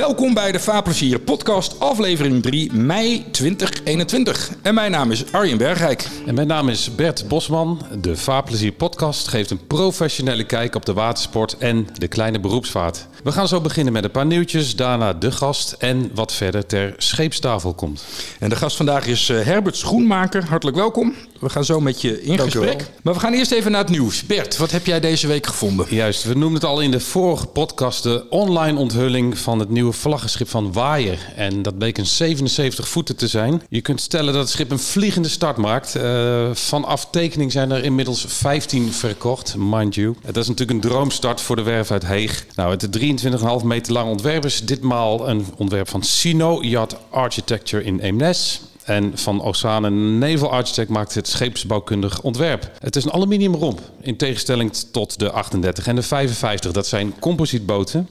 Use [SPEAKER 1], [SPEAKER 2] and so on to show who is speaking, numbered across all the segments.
[SPEAKER 1] Welkom bij de Vaarplezier podcast, aflevering 3, mei 2021. En mijn naam is Arjen Bergrijk.
[SPEAKER 2] En mijn naam is Bert Bosman. De Vaarplezier podcast geeft een professionele kijk op de watersport en de kleine beroepsvaart. We gaan zo beginnen met een paar nieuwtjes, daarna de gast en wat verder ter scheepstafel komt.
[SPEAKER 1] En de gast vandaag is eh, Herbert Schoenmaker. Hartelijk welkom. We gaan zo met je in
[SPEAKER 3] Dank
[SPEAKER 1] gesprek.
[SPEAKER 3] wel.
[SPEAKER 1] Maar we gaan eerst even naar het nieuws. Bert, wat heb jij deze week gevonden?
[SPEAKER 2] Juist, we noemden het al in de vorige podcast de online onthulling van het nieuwe vlaggenschip van Waaier. En dat bleek een 77 voeten te zijn. Je kunt stellen dat het schip een vliegende start maakt. Eh, van aftekening zijn er inmiddels 15 verkocht, mind you. Dat is natuurlijk een droomstart voor de werf uit Heeg. Nou, het 23,5 meter lang ontwerp is ditmaal een ontwerp van Sino Yacht Architecture in Eemnes. En van Oceane Naval Architect maakt het scheepsbouwkundig ontwerp. Het is een aluminiumromp, in tegenstelling tot de 38 en de 55. Dat zijn composietboten.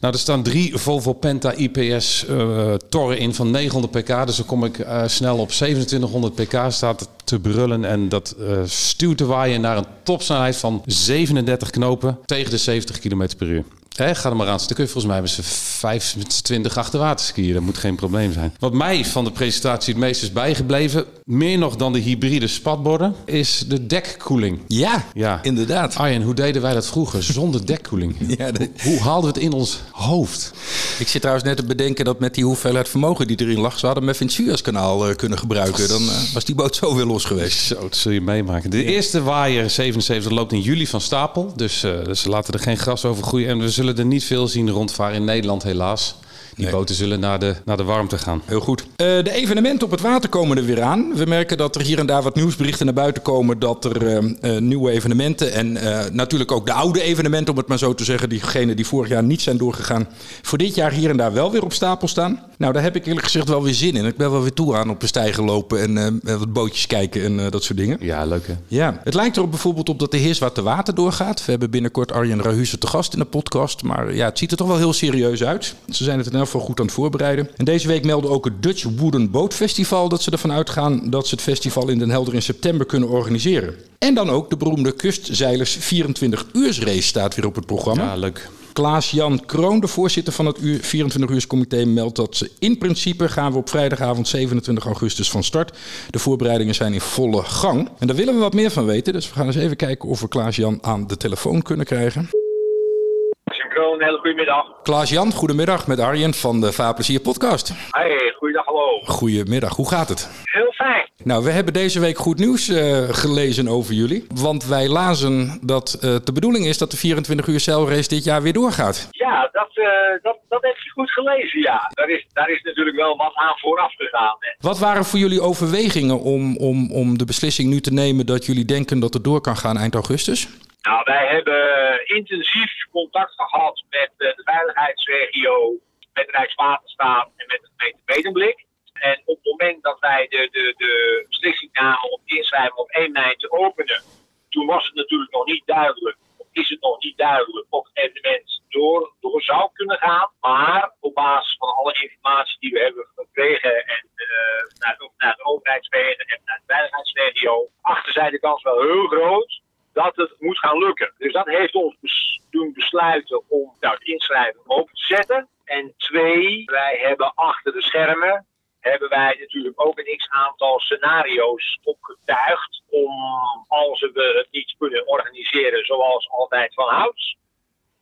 [SPEAKER 2] Nou, er staan drie Volvo Penta IPS eh torren in van 900 pk. Dus dan kom ik eh, snel op 2700 pk staat te brullen. En dat eh, stuwt te waaien naar een topsnelheid van 37 knopen tegen de 70 km per uur. Hè, ga er maar aan. Je volgens mij met z'n 25 achter water skiën. Dat moet geen probleem zijn. Wat mij van de presentatie het meest is bijgebleven, meer nog dan de hybride spatborden, is de dekkoeling.
[SPEAKER 1] Ja,
[SPEAKER 2] Ja.
[SPEAKER 1] inderdaad.
[SPEAKER 2] Arjen, hoe deden wij dat vroeger zonder dekkoeling?
[SPEAKER 1] Ja,
[SPEAKER 2] Hoe haalden we het in ons hoofd?
[SPEAKER 1] Ik zit trouwens net te bedenken dat met die hoeveelheid vermogen die erin lag, ze hadden in het Suezkanaal eh, kunnen gebruiken. Dan eh, was die boot zo weer los geweest.
[SPEAKER 2] Zo, dat zul je meemaken. De eerste waaier 77 loopt in juli van stapel. Dus, eh, dus ze laten er geen gras over groeien. En we zullen er niet veel zien rondvaren in Nederland, helaas. Die
[SPEAKER 1] Nee.
[SPEAKER 2] boten zullen naar de, naar de warmte gaan.
[SPEAKER 1] Heel goed. Eh, de evenementen op het water komen er weer aan. We merken dat er hier en daar wat nieuwsberichten naar buiten komen. Dat er eh, eh, nieuwe evenementen en natuurlijk ook de oude evenementen, om het maar zo te zeggen. Diegenen die vorig jaar niet zijn doorgegaan. Voor dit jaar hier en daar wel weer op stapel staan. Nou, daar heb ik eerlijk gezegd wel weer zin in. Ik ben wel weer toe aan op een stijger lopen en wat bootjes kijken en dat soort dingen.
[SPEAKER 2] Ja, leuk hè?
[SPEAKER 1] Ja, het lijkt er bijvoorbeeld op dat de Heerswaard te water doorgaat. We hebben binnenkort Arjen Rahuze te gast in de podcast. Maar ja, het ziet er toch wel heel serieus uit. Ze zijn het in geval goed aan het voorbereiden. En deze week meldde ook het Dutch Wooden Boat Festival... dat ze ervan uitgaan dat ze het festival in Den Helder in september kunnen organiseren. En dan ook de beroemde Kustzeilers 24-uursrace staat weer op het programma.
[SPEAKER 2] Ja, leuk.
[SPEAKER 1] Klaas-Jan Kroon, de voorzitter van het 24-uurscomité, meldt dat ze in principe gaan we op vrijdagavond 27 augustus van start. De voorbereidingen zijn in volle gang. En daar willen we wat meer van weten, dus we gaan eens even kijken of we Klaas-Jan aan de telefoon kunnen krijgen.
[SPEAKER 4] Synchroon, hele goedemiddag.
[SPEAKER 1] Klaas-Jan, goedemiddag met Arjen van de Vaarplezier podcast.
[SPEAKER 4] Hey, goeiedag, hallo.
[SPEAKER 1] Goedemiddag, hoe gaat het?
[SPEAKER 4] Heel fijn.
[SPEAKER 1] Nou, we hebben deze week goed nieuws eh, gelezen over jullie. Want wij lazen dat uh, de bedoeling is dat de 24 uur zeilrace dit jaar weer doorgaat.
[SPEAKER 4] Ja, dat, uh, dat, dat heb je goed gelezen, ja. Daar is, daar is natuurlijk wel wat aan vooraf gegaan. Hè.
[SPEAKER 1] Wat waren voor jullie overwegingen om, om, om de beslissing nu te nemen dat jullie denken dat het door kan gaan eind augustus?
[SPEAKER 4] Nou, wij hebben intensief contact gehad met uh, de veiligheidsregio, met Rijkswaterstaat en met de gemeente Medemblik. En op het moment dat wij de, de, de beslissing namen om inschrijven op 1 mei te openen, toen was het natuurlijk nog niet duidelijk, of is het nog niet duidelijk, of het evenement door, door zou kunnen gaan. Maar op basis van alle informatie die we hebben gekregen en uh, naar, naar de overheidswegen en naar de veiligheidsregio, achter zij de kans wel heel groot dat het moet gaan lukken. Dus dat heeft ons doen besluiten om nou, inschrijven open te zetten. En twee, wij hebben achter de schermen hebben wij natuurlijk ook een x-aantal scenario's opgetuigd om, als we het niet kunnen organiseren zoals altijd van ouds,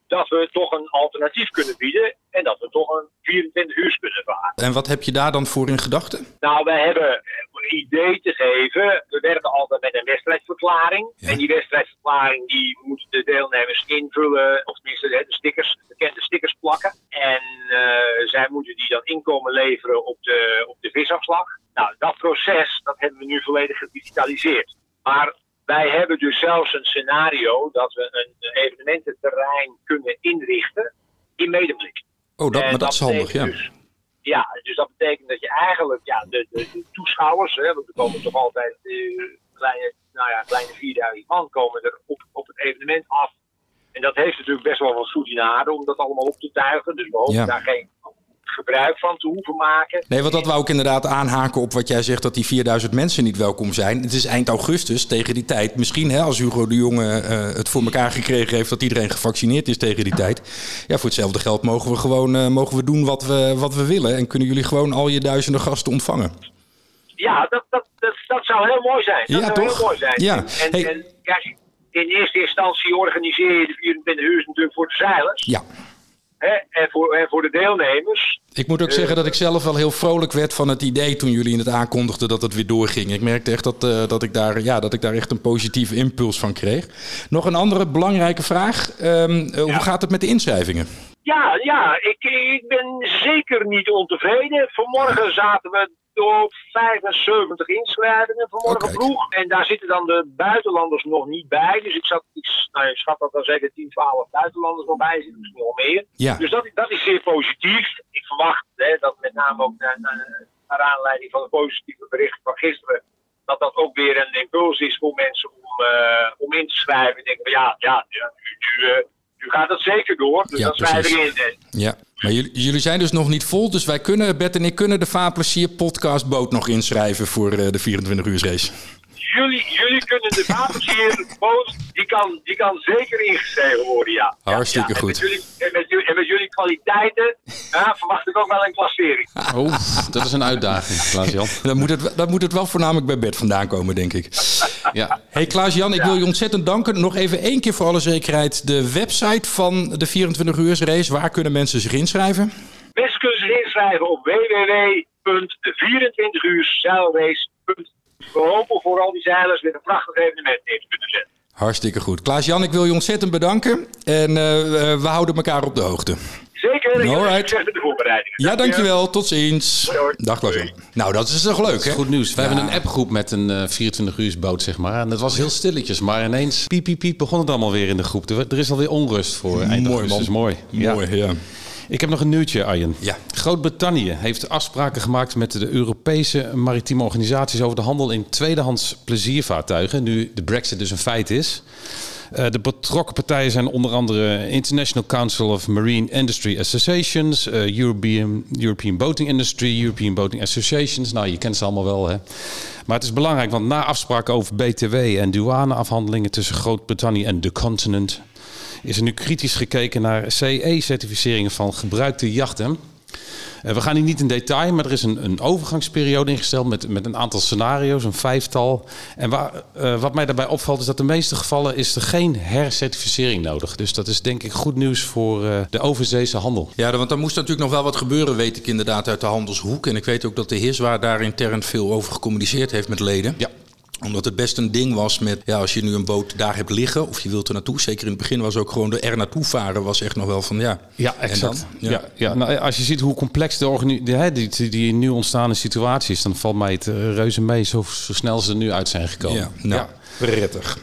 [SPEAKER 4] dat we toch een alternatief kunnen bieden en dat we toch een 24 uur kunnen varen.
[SPEAKER 1] En wat heb je daar dan voor in gedachten?
[SPEAKER 4] Nou, wij hebben een idee te geven. We werken altijd met een wedstrijdverklaring. Ja. En die wedstrijdverklaring die moeten de deelnemers invullen, of tenminste de stickers, bekende stickers plakken. En uh, zij moeten die dan inkomen leveren op de, op de visafslag. Nou, dat proces, dat hebben we nu volledig gedigitaliseerd. Maar wij hebben dus zelfs een scenario dat we een evenemententerrein kunnen inrichten in medeblik.
[SPEAKER 1] Oh, dat, maar dat, is handig, ja.
[SPEAKER 4] Dus, ja, dus dat betekent dat je eigenlijk ja, de, de, de toeschouwers, hè, want er komen toch altijd uh, kleine, nou ja, kleine 4000 man komen er op, op het evenement af. En dat heeft natuurlijk best wel wat goed in aarde om dat allemaal op te tuigen. Dus we hopen
[SPEAKER 1] Ja.
[SPEAKER 4] daar geen, gebruik van te hoeven maken.
[SPEAKER 1] Nee, want dat wou ik inderdaad aanhaken op wat jij zegt dat die 4000 mensen niet welkom zijn. Het is eind augustus tegen die tijd. Misschien hè, als Hugo de Jonge eh, het voor elkaar gekregen heeft dat iedereen gevaccineerd is tegen die tijd. Ja, voor hetzelfde geld mogen we gewoon uh, mogen we doen wat we, wat we willen. En kunnen jullie gewoon al je duizenden gasten ontvangen.
[SPEAKER 4] Ja, dat, dat, dat, dat zou heel mooi zijn. Dat
[SPEAKER 1] ja,
[SPEAKER 4] zou
[SPEAKER 1] toch?
[SPEAKER 4] heel mooi zijn.
[SPEAKER 1] Ja.
[SPEAKER 4] En,
[SPEAKER 1] Hey.
[SPEAKER 4] en in eerste instantie organiseer je de 24 uur natuurlijk voor de zeilers.
[SPEAKER 1] Ja.
[SPEAKER 4] Hè, en, voor, en voor de deelnemers.
[SPEAKER 1] Ik moet ook zeggen dat ik zelf wel heel vrolijk werd van het idee toen jullie het aankondigden dat het weer doorging. Ik merkte echt dat, eh, dat, ik, daar, ja, dat ik daar echt een positieve impuls van kreeg. Nog een andere belangrijke vraag. Ehm, eh, Hoe gaat het met de inschrijvingen?
[SPEAKER 4] Ja, ja ik, ik ben zeker niet ontevreden. Vanmorgen zaten we door 75 inschrijvingen vanmorgen
[SPEAKER 1] Oh,
[SPEAKER 4] vroeg. En daar zitten dan de buitenlanders nog niet bij. Dus ik, zat, ik, nou, ik schat dat er zeker 10, 12 buitenlanders nog bij zitten. Misschien wel meer.
[SPEAKER 1] Ja.
[SPEAKER 4] Dus dat, is- dat is zeer positief. Ik verwacht hè, dat met name ook naar, aanleiding van de positieve berichten van gisteren. Dat dat ook weer een impuls is voor mensen om, eh, om in te schrijven. Ik denk van ja, ja, ja nu, nu, eh, nu gaat het zeker door. Dus
[SPEAKER 1] Ja,
[SPEAKER 4] dan schrijf
[SPEAKER 1] precies.
[SPEAKER 4] in. En
[SPEAKER 1] Ja, maar jullie, zijn dus nog niet vol. Dus wij kunnen, Bert en ik, kunnen de Vaarplezier podcastboot nog inschrijven voor eh, de 24 uur race.
[SPEAKER 4] Jullie, jullie kunnen de wapenbeheerboot, die kan, die kan zeker ingeschreven worden, ja.
[SPEAKER 1] Hartstikke
[SPEAKER 4] ja. En
[SPEAKER 1] goed.
[SPEAKER 4] met jullie, en, met jullie, en met jullie kwaliteiten ja, verwacht ik ook wel een klassering.
[SPEAKER 2] Oh, dat is een uitdaging, Klaas-Jan.
[SPEAKER 1] Dan moet, het, dan moet het wel voornamelijk bij Bert vandaan komen, denk ik.
[SPEAKER 2] Ja.
[SPEAKER 1] Hey Klaas-Jan, ik wil je ontzettend danken. Nog even één keer voor alle zekerheid de website van de 24 uur race. Waar kunnen mensen zich inschrijven?
[SPEAKER 4] Mensen kunnen zich inschrijven op www.24uurszeilrace.nl. We hopen voor al die zeilers weer een prachtig evenement neer te kunnen zetten.
[SPEAKER 1] Hartstikke goed. Klaas-Jan, ik wil je ontzettend bedanken. En eh, eh, we houden elkaar op de hoogte.
[SPEAKER 4] Zeker, en heel veel
[SPEAKER 1] Alright.
[SPEAKER 4] met de voorbereidingen.
[SPEAKER 1] Ja, dankjewel. Tot ziens.
[SPEAKER 4] Hoi.
[SPEAKER 1] Dag Klaas-Jan. Nou, dat is toch leuk, hè?
[SPEAKER 2] Goed nieuws. We hebben een appgroep met een eh 24 uur boot, zeg maar. En dat was heel stilletjes, maar ineens piep, piep, piep begon het allemaal weer in de groep. Er, er is alweer onrust voor eind
[SPEAKER 1] Mooi,
[SPEAKER 2] augustus.
[SPEAKER 1] man.
[SPEAKER 2] Mooi. Ja.
[SPEAKER 1] Mooi, ja.
[SPEAKER 2] Ik heb nog een nieuwtje, Arjen.
[SPEAKER 1] Ja.
[SPEAKER 2] Groot-Brittannië heeft afspraken gemaakt met de Europese maritieme organisaties over de handel in tweedehands pleziervaartuigen. Nu de Brexit dus een feit is. Eh, de betrokken partijen zijn onder andere International Council of Marine Industry Associations, eh, European, European Boating Industry, European Boating Associations. Nou, je kent ze allemaal wel, hè. Maar het is belangrijk, want na afspraken over BTW en douaneafhandelingen tussen Groot-Brittannië en de continent, is er nu kritisch gekeken naar CE-certificeringen van gebruikte jachten. Eh, we gaan hier niet in detail, maar er is een, een overgangsperiode ingesteld met, met een aantal scenario's, een vijftal. En waar, eh, wat mij daarbij opvalt is dat in de meeste gevallen is er geen hercertificering nodig. Dus dat is denk ik goed nieuws voor eh, de overzeese handel.
[SPEAKER 1] Ja, want er moest natuurlijk nog wel wat gebeuren, weet ik inderdaad, uit de handelshoek. En ik weet ook dat de Heerswaar daar intern veel over gecommuniceerd heeft met leden.
[SPEAKER 2] Ja.
[SPEAKER 1] Omdat het best een ding was met, ja, als je nu een boot daar hebt liggen of je wilt er naartoe. Zeker in het begin was ook gewoon de er naartoe varen was echt nog wel van, ja.
[SPEAKER 2] Ja,
[SPEAKER 1] En
[SPEAKER 2] exact.
[SPEAKER 1] dan?
[SPEAKER 2] Ja. Ja, nou, als je ziet hoe complex de, organi- de, hè, die, die, die nu ontstaande situatie is, dan valt mij het eh, reuze mee zo, zo snel ze er nu uit zijn gekomen.
[SPEAKER 1] Ja, nou, prettig.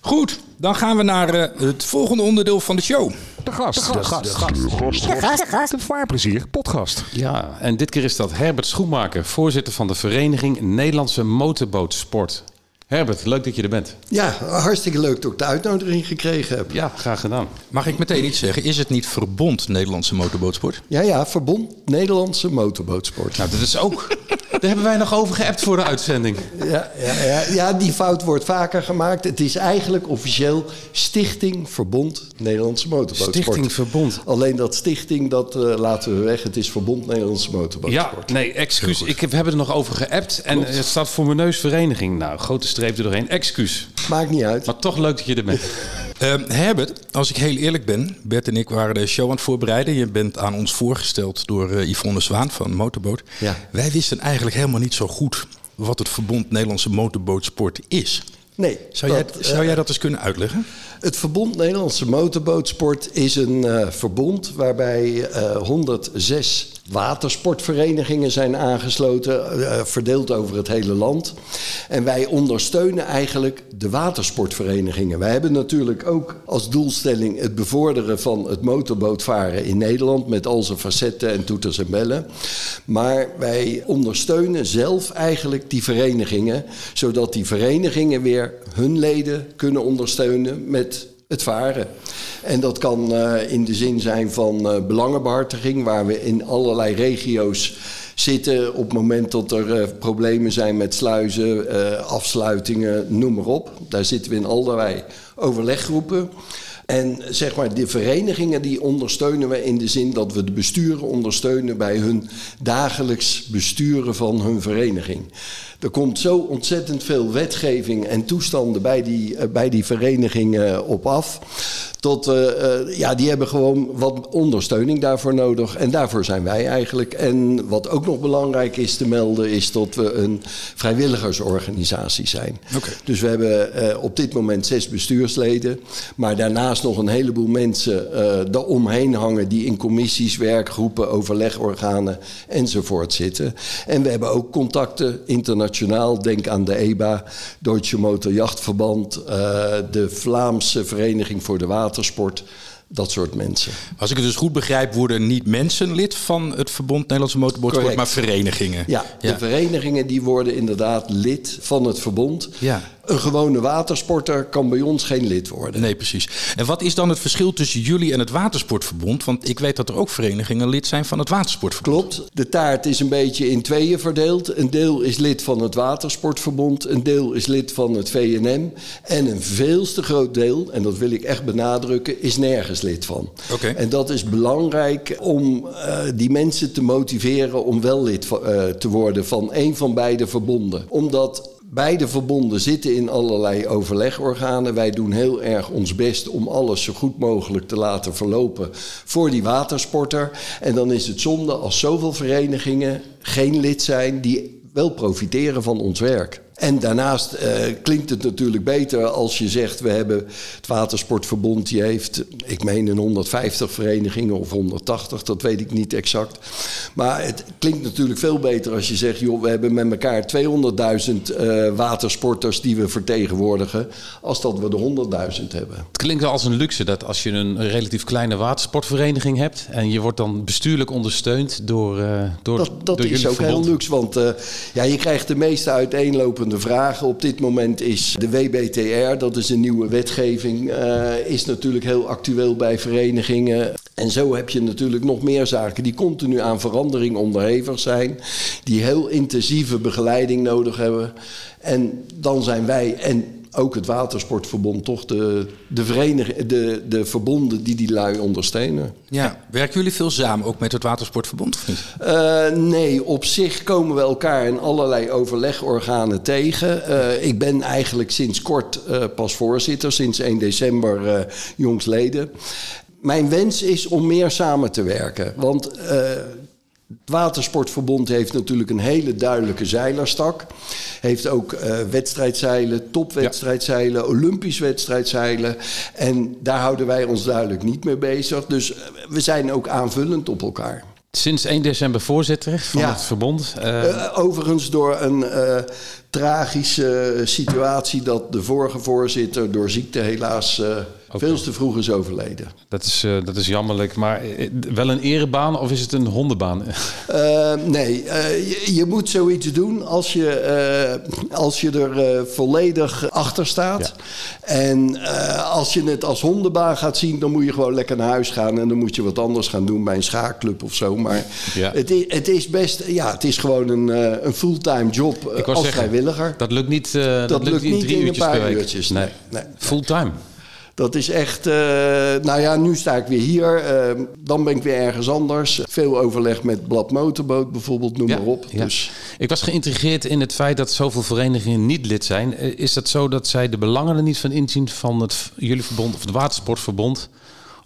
[SPEAKER 1] Goed, dan gaan we naar eh, het volgende onderdeel van de show.
[SPEAKER 3] De gast. De gast. De gast. De gast. De vaarplezier podcast.
[SPEAKER 2] Ja, en dit keer is dat Herbert Schoenmaker, voorzitter van de Vereniging Nederlandse Motorbootsport. Herbert, leuk dat je er bent.
[SPEAKER 5] Ja, hartstikke leuk dat ik de uitnodiging gekregen heb.
[SPEAKER 2] Ja, graag gedaan.
[SPEAKER 1] Mag ik meteen iets zeggen? Is het niet Verbond Nederlandse Motorbootsport?
[SPEAKER 5] Ja, ja, Verbond Nederlandse Motorbootsport.
[SPEAKER 2] Nou, dat is ook. Daar hebben wij nog over geappt voor de uitzending.
[SPEAKER 5] Ja, ja, ja, ja, die fout wordt vaker gemaakt. Het is eigenlijk officieel Stichting Verbond Nederlandse Motorbootsport.
[SPEAKER 2] Stichting Verbond.
[SPEAKER 5] Alleen dat stichting, dat eh, laten we weg. Het is Verbond Nederlandse
[SPEAKER 2] Ja,
[SPEAKER 5] Motorbootsport.
[SPEAKER 2] nee, excuus. Ik heb, we hebben er nog over geappt. En het staat voor mijn neus vereniging. Nou, grote streep er doorheen. Excuus.
[SPEAKER 5] Maakt niet uit.
[SPEAKER 2] Maar toch leuk dat je er bent.
[SPEAKER 1] Ehm, Herbert, als ik heel eerlijk ben, Bert en ik waren de show aan het voorbereiden. Je bent aan ons voorgesteld door eh, Yvonne Zwaan van Motorboot.
[SPEAKER 5] Ja.
[SPEAKER 1] Wij wisten eigenlijk helemaal niet zo goed wat het Verbond Nederlandse Motorbootsport is.
[SPEAKER 5] Nee,
[SPEAKER 1] Zou, jij,
[SPEAKER 5] dat,
[SPEAKER 1] zou
[SPEAKER 5] eh,
[SPEAKER 1] jij dat eens kunnen uitleggen?
[SPEAKER 5] Het Verbond Nederlandse Motorbootsport is een eh, verbond waarbij eh 106 watersportverenigingen zijn aangesloten, eh, verdeeld over het hele land. En wij ondersteunen eigenlijk de watersportverenigingen. Wij hebben natuurlijk ook als doelstelling het bevorderen van het motorbootvaren in Nederland met al zijn facetten en toeters en bellen. Maar wij ondersteunen zelf eigenlijk die verenigingen, zodat die verenigingen weer hun leden kunnen ondersteunen met het varen. En dat kan eh, in de zin zijn van uh, belangenbehartiging, waar we in allerlei regio's zitten op het moment dat er uh, problemen zijn met sluizen, afsluitingen, noem maar op. Daar zitten we in allerlei overleggroepen. En zeg maar, de verenigingen die ondersteunen we in de zin dat we de besturen ondersteunen bij hun dagelijks besturen van hun vereniging. Er komt zo ontzettend veel wetgeving en toestanden bij die, uh, bij die verenigingen op af. Tot, uh, uh, ja, die hebben gewoon wat ondersteuning daarvoor nodig. En daarvoor zijn wij eigenlijk. En wat ook nog belangrijk is te melden, is dat we een vrijwilligersorganisatie zijn.
[SPEAKER 1] Okay.
[SPEAKER 5] Dus we hebben uh, op dit moment zes bestuursleden. Maar daarnaast nog een heleboel mensen eromheen hangen die in commissies, werkgroepen, overlegorganen enzovoort zitten. En we hebben ook contacten internationaal. Denk aan de EBA, Deutsche Motorjachtverband, de Vlaamse Vereniging voor de Water watersport, dat soort mensen.
[SPEAKER 1] Als ik het dus goed begrijp, worden niet mensen lid van het Verbond Nederlandse Motorsportsport, maar verenigingen.
[SPEAKER 5] Ja, ja, de verenigingen die worden inderdaad lid van het verbond.
[SPEAKER 1] Ja.
[SPEAKER 5] Een gewone watersporter kan bij ons geen lid worden.
[SPEAKER 1] Nee, precies. En wat is dan het verschil tussen jullie en het Watersportverbond? Want ik weet dat er ook verenigingen lid zijn van het Watersportverbond.
[SPEAKER 5] Klopt. De taart is een beetje in tweeën verdeeld. Een deel is lid van het Watersportverbond, een deel is lid van het VNM. En een veelste groot deel, en dat wil ik echt benadrukken, is nergens lid van.
[SPEAKER 1] Okay.
[SPEAKER 5] En dat is belangrijk om uh, die mensen te motiveren om wel lid uh, te worden van een van beide verbonden. Omdat Beide verbonden zitten in allerlei overlegorganen. Wij doen heel erg ons best om alles zo goed mogelijk te laten verlopen voor die watersporter. En dan is het zonde als zoveel verenigingen geen lid zijn die wel profiteren van ons werk. En daarnaast uh, klinkt het natuurlijk beter als je zegt... we hebben het Watersportverbond, die heeft, ik meen een 150 verenigingen of 180, dat weet ik niet exact. Maar het klinkt natuurlijk veel beter als je zegt... joh, we hebben met elkaar 200.000 uh, watersporters die we vertegenwoordigen... als dat we er 100.000 hebben.
[SPEAKER 2] Het klinkt als een luxe dat als je een relatief kleine watersportvereniging hebt... en je wordt dan bestuurlijk ondersteund door, uh, door
[SPEAKER 5] Dat, dat
[SPEAKER 2] door
[SPEAKER 5] is ook
[SPEAKER 2] verbond.
[SPEAKER 5] heel luxe, want ja, je krijgt de meeste uiteenlopende de vragen op dit moment is de WBTR, dat is een nieuwe wetgeving, uh, is natuurlijk heel actueel bij verenigingen. En zo heb je natuurlijk nog meer zaken die continu aan verandering onderhevig zijn, die heel intensieve begeleiding nodig hebben. En dan zijn wij en ook het Watersportverbond toch de, de, verenig, de, de verbonden die die lui ondersteunen.
[SPEAKER 1] Ja, werken jullie veel samen ook met het Watersportverbond of niet?
[SPEAKER 5] Uh, nee, op zich komen we elkaar in allerlei overlegorganen tegen. Uh, ik ben eigenlijk sinds kort uh, pas voorzitter, sinds 1 december jongsleden. Mijn wens is om meer samen te werken, want... Het Watersportverbond heeft natuurlijk een hele duidelijke zeilerstak. Heeft ook uh, wedstrijdzeilen, topwedstrijdzeilen, ja. olympisch wedstrijdzeilen. En daar houden wij ons duidelijk niet mee bezig. Dus we zijn ook aanvullend op elkaar.
[SPEAKER 2] Sinds 1 december voorzitter van
[SPEAKER 5] Ja.
[SPEAKER 2] het verbond. Uh,
[SPEAKER 5] Uh, overigens door een uh, tragische situatie dat de vorige voorzitter door ziekte helaas veel te vroeg is overleden.
[SPEAKER 2] dat, is, uh, dat is jammerlijk, maar uh, wel een erebaan of is het een hondenbaan?
[SPEAKER 5] Uh, nee, uh, je, je, moet zoiets doen als je, als je er volledig achter staat. Ja. En als je het als hondenbaan gaat zien, dan moet je gewoon lekker naar huis gaan. En dan moet je wat anders gaan doen bij een schaakclub of zo. Maar
[SPEAKER 2] Ja.
[SPEAKER 5] het, is, het is best, ja, het is gewoon een, een fulltime job als
[SPEAKER 2] zeggen,
[SPEAKER 5] vrijwilliger.
[SPEAKER 2] Dat lukt niet, dat
[SPEAKER 5] Dat lukt
[SPEAKER 2] lukt niet drie
[SPEAKER 5] in een
[SPEAKER 2] uurtjes
[SPEAKER 5] paar
[SPEAKER 2] per week.
[SPEAKER 5] uurtjes, nee, nee.
[SPEAKER 2] Fulltime.
[SPEAKER 5] Dat is echt, uh, nou ja, nu sta ik weer hier. Uh, dan ben ik weer ergens anders. Veel overleg met Blad Motorboot bijvoorbeeld, noem maar op.
[SPEAKER 2] ja.
[SPEAKER 5] Dus
[SPEAKER 2] Ik was geïntrigeerd in het feit dat zoveel verenigingen niet lid zijn. Eh, Is dat zo dat zij de belangen er niet van inzien van het, jullie verbond of het watersportverbond?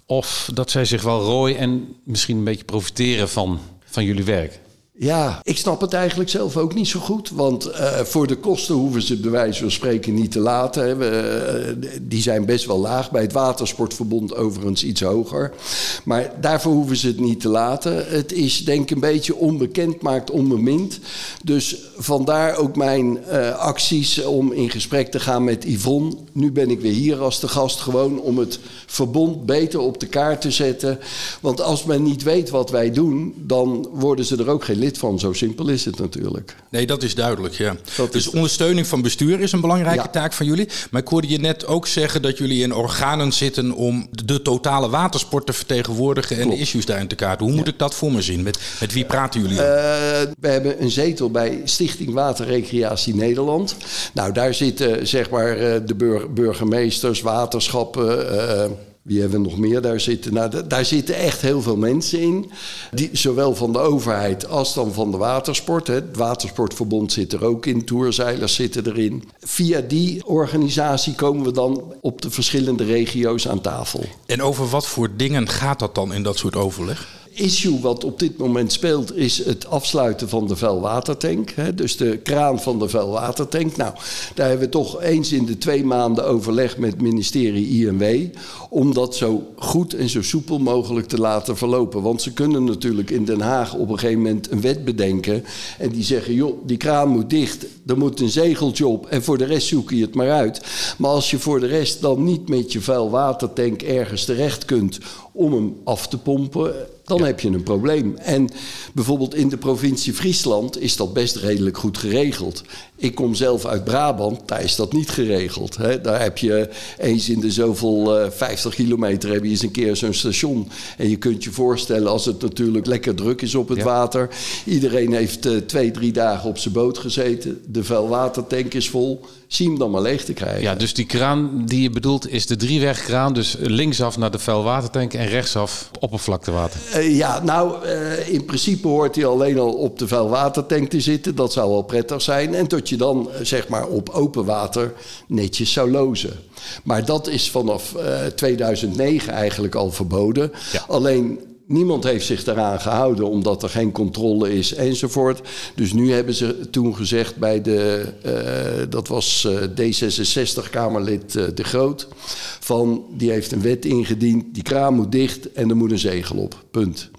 [SPEAKER 2] Of dat zij zich wel rooien en misschien een beetje profiteren van, van jullie werk?
[SPEAKER 5] Ja, ik snap het eigenlijk zelf ook niet zo goed. Want uh, voor de kosten hoeven ze bij wijze van spreken niet te laten. Uh, die zijn best wel laag. Bij het Watersportverbond overigens iets hoger. Maar daarvoor hoeven ze het niet te laten. Het is denk ik een beetje onbekend, maakt onbemind. Dus vandaar ook mijn uh, acties om in gesprek te gaan met Yvonne. Nu ben ik weer hier als de gast. Gewoon om het verbond beter op de kaart te zetten. Want als men niet weet wat wij doen, dan worden ze er ook geen lid van. Zo simpel is het natuurlijk.
[SPEAKER 1] Nee, dat is duidelijk, ja.
[SPEAKER 5] Dat
[SPEAKER 1] dus
[SPEAKER 5] is-
[SPEAKER 1] ondersteuning van bestuur is een belangrijke
[SPEAKER 5] Ja.
[SPEAKER 1] taak van jullie. Maar ik hoorde je net ook zeggen dat jullie in organen zitten om de totale watersport te vertegenwoordigen en de issues daarin te kaarten. Hoe moet ik dat voor me zien? Met, met wie praten jullie?
[SPEAKER 5] Eh, we hebben een zetel bij Stichting Waterrecreatie Nederland. Nou, daar zitten zeg maar eh, de bur- burgemeesters, waterschappen. eh, wie hebben we nog meer daar zitten? Nou, daar zitten echt heel veel mensen in. Die, zowel van de overheid als dan van de watersport. Hè. Het Watersportverbond zit er ook in. Tourzeilers zitten erin. Via die organisatie komen we dan op de verschillende regio's aan tafel.
[SPEAKER 1] En over wat voor dingen gaat dat dan in dat soort overleg?
[SPEAKER 5] Issue wat op dit moment speelt is het afsluiten van de vuilwatertank. Hè, dus de kraan van de vuilwatertank. Nou, daar hebben we toch eens in de twee maanden overleg met het ministerie INW... om dat zo goed en zo soepel mogelijk te laten verlopen. Want ze kunnen natuurlijk in Den Haag op een gegeven moment een wet bedenken... en die zeggen, joh, die kraan moet dicht, er moet een zegeltje op... en voor de rest zoek je het maar uit. Maar als je voor de rest dan niet met je vuilwatertank ergens terecht kunt... om hem af te pompen dan heb je een probleem. En bijvoorbeeld in de provincie Friesland is dat best redelijk goed geregeld. Ik kom zelf uit Brabant, daar is dat niet geregeld. Hè. Daar heb je eens in de zoveel eh 50 kilometer heb je eens een keer zo'n station. En je kunt je voorstellen als het natuurlijk lekker druk is op het water. Iedereen heeft eh, twee, drie dagen op zijn boot gezeten. De vuilwatertank is vol. Zie hem dan maar leeg te krijgen.
[SPEAKER 2] Ja, dus die kraan die je bedoelt is de driewegkraan. Dus linksaf naar de vuilwatertank en rechtsaf oppervlaktewater.
[SPEAKER 5] Eh, ja, nou, eh, in principe hoort hij alleen al op de vuilwatertank te zitten. Dat zou wel prettig zijn. En tot je dan, eh, zeg maar, op open water netjes zou lozen. Maar dat is vanaf eh, 2009 eigenlijk al verboden. Alleen niemand heeft zich daaraan gehouden omdat er geen controle is enzovoort. Dus nu hebben ze toen gezegd bij de, eh, dat was eh, D66-Kamerlid eh, De Groot, van die heeft een wet ingediend, die kraan moet dicht en er moet een zegel op. Punt.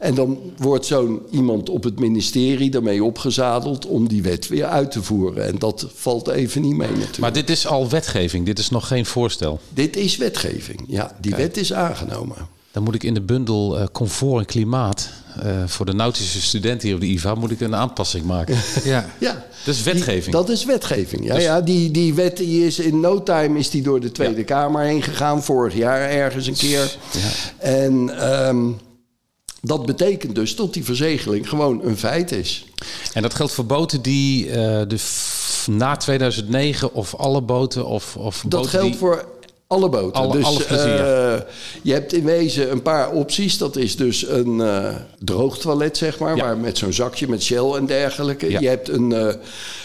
[SPEAKER 5] En dan wordt zo'n iemand op het ministerie daarmee opgezadeld om die wet weer uit te voeren. En dat valt even niet mee natuurlijk.
[SPEAKER 2] Maar dit is al wetgeving, dit is nog geen voorstel.
[SPEAKER 5] Dit is wetgeving. Ja, die wet is aangenomen.
[SPEAKER 2] Dan moet ik in de bundel eh, comfort en klimaat eh, voor de nautische studenten hier op de IVA moet ik een aanpassing maken.
[SPEAKER 1] Ja.
[SPEAKER 5] Ja.
[SPEAKER 2] Dat is wetgeving.
[SPEAKER 5] Die- dat is wetgeving. Ja,
[SPEAKER 2] Dus-
[SPEAKER 5] ja die, die wet die is in no time is die door de Tweede Kamer heen gegaan. Vorig jaar ergens een keer. En ehm, dat betekent dus dat die verzegeling gewoon een feit is.
[SPEAKER 2] En dat geldt voor boten die eh, na 2009 of alle boten of, of
[SPEAKER 5] Dat
[SPEAKER 2] boten
[SPEAKER 5] geldt
[SPEAKER 2] die-
[SPEAKER 5] voor alle boten.
[SPEAKER 2] Alle-
[SPEAKER 5] dus
[SPEAKER 2] alle
[SPEAKER 5] eh, je hebt in wezen een paar opties. Dat is dus een eh droogtoilet, zeg maar,
[SPEAKER 2] Ja.
[SPEAKER 5] waar met zo'n zakje met Shell en dergelijke.
[SPEAKER 2] Ja.
[SPEAKER 5] Je hebt een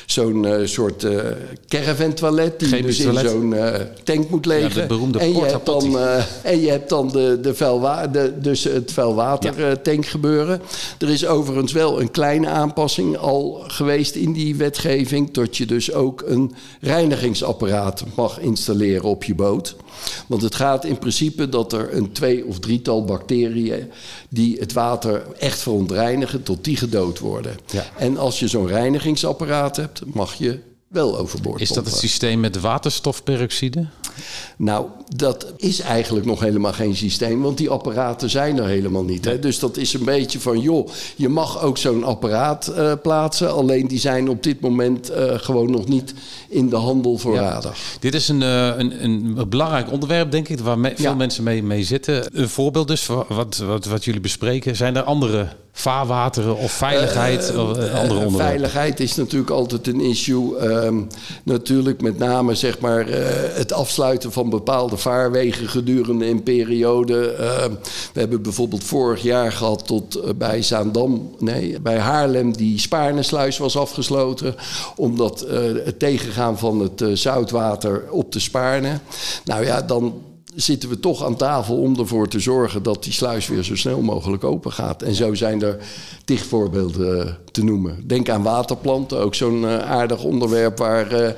[SPEAKER 5] zo'n eh, soort eh caravan toilet die
[SPEAKER 2] Chemisch
[SPEAKER 5] dus in zo'n eh, tank moet liggen.
[SPEAKER 2] de beroemde
[SPEAKER 5] en, je hebt dan, en je hebt dan de, de vuilwa de, dus het vuilwatertank gebeuren. Er is overigens wel een kleine aanpassing al geweest in die wetgeving. Dat je dus ook een reinigingsapparaat mag installeren op je boot. Want het gaat in principe dat er een twee of drietal bacteriën die het water echt verontreinigen, tot die gedood worden.
[SPEAKER 2] Ja.
[SPEAKER 5] En als je zo'n reinigingsapparaat hebt, mag je wel overboord
[SPEAKER 2] Is dat het systeem met waterstofperoxide?
[SPEAKER 5] Nou, dat is eigenlijk nog helemaal geen systeem, want die apparaten zijn er helemaal niet. Hè? Dus dat is een beetje van, joh, je mag ook zo'n apparaat eh, plaatsen, alleen die zijn op dit moment eh, gewoon nog niet in de handel voorradig.
[SPEAKER 2] Dit is een, eh, een, een belangrijk onderwerp, denk ik, waar me- veel
[SPEAKER 5] Ja.
[SPEAKER 2] mensen mee, mee zitten. Een voorbeeld dus, van wat, wat, wat jullie bespreken. Zijn er andere vaarwateren of veiligheid of eh, andere
[SPEAKER 5] Eh,
[SPEAKER 2] onderwerpen?
[SPEAKER 5] Veiligheid is natuurlijk altijd een issue. Ehm, natuurlijk met name zeg maar, eh, het afsluiten van bepaalde vaarwegen gedurende een periode. Ehm, we hebben bijvoorbeeld vorig jaar gehad tot eh, bij Zaandam, nee, bij Haarlem, die Spaarnesluis was afgesloten. Omdat eh, het tegengaan van het eh, zoutwater op de Spaarne. Nou ja, dan zitten we toch aan tafel om ervoor te zorgen dat die sluis weer zo snel mogelijk open gaat. En zo zijn er tig voorbeelden eh, te noemen. Denk aan waterplanten, ook zo'n eh, aardig onderwerp waar eh,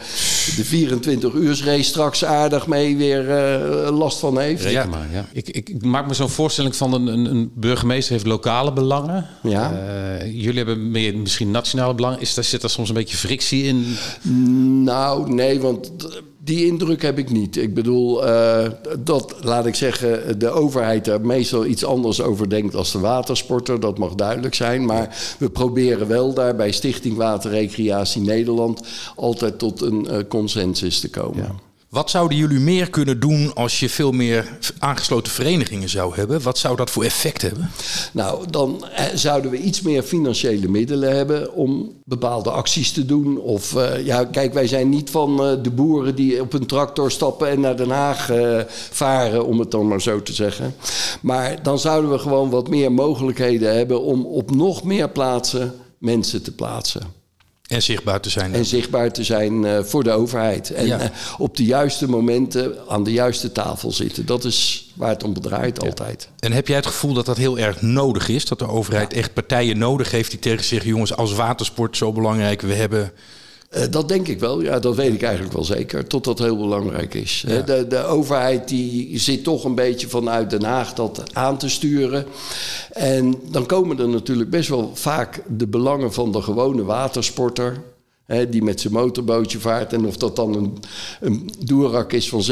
[SPEAKER 5] de 24 race straks aardig mee weer eh, last van heeft.
[SPEAKER 2] Reken maar, ja. Ik, ik, ik maak me zo'n voorstelling van een, een, een burgemeester heeft lokale belangen.
[SPEAKER 5] Ja.
[SPEAKER 2] Eh, jullie hebben meer misschien nationale belangen. Is daar, zit daar soms een beetje frictie in?
[SPEAKER 5] Nou, nee, want Die indruk heb ik niet. Ik bedoel, uh, dat laat ik zeggen, de overheid er meestal iets anders over denkt als de watersporter. Dat mag duidelijk zijn. Maar we proberen wel daar bij Stichting Waterrecreatie Nederland altijd tot een uh, consensus te komen. Ja.
[SPEAKER 1] Wat zouden jullie meer kunnen doen als je veel meer aangesloten verenigingen zou hebben? Wat zou dat voor effect hebben?
[SPEAKER 5] Nou, dan eh, zouden we iets meer financiële middelen hebben om bepaalde acties te doen. Of uh, ja, kijk, wij zijn niet van uh, de boeren die op een tractor stappen en naar Den Haag varen, om het dan maar zo te zeggen. Maar dan zouden we gewoon wat meer mogelijkheden hebben om op nog meer plaatsen mensen te plaatsen.
[SPEAKER 1] En zichtbaar te zijn.
[SPEAKER 5] En zichtbaar te zijn uh, voor de overheid. En ja. uh, op de juiste momenten aan de juiste tafel zitten. Dat is waar het om draait ja. altijd.
[SPEAKER 1] En heb jij het gevoel dat dat heel erg nodig is? Dat de overheid ja. echt partijen nodig heeft die tegen zeggen... jongens, als watersport zo belangrijk, we hebben...
[SPEAKER 5] Uh, dat denk ik wel, ja, dat weet ik eigenlijk wel zeker. Tot dat heel belangrijk is. Ja. De, de overheid die zit toch een beetje vanuit Den Haag dat aan te sturen. En dan komen er natuurlijk best wel vaak de belangen van de gewone watersporter. Hè, die met zijn motorbootje vaart. En of dat dan een, een doerak is van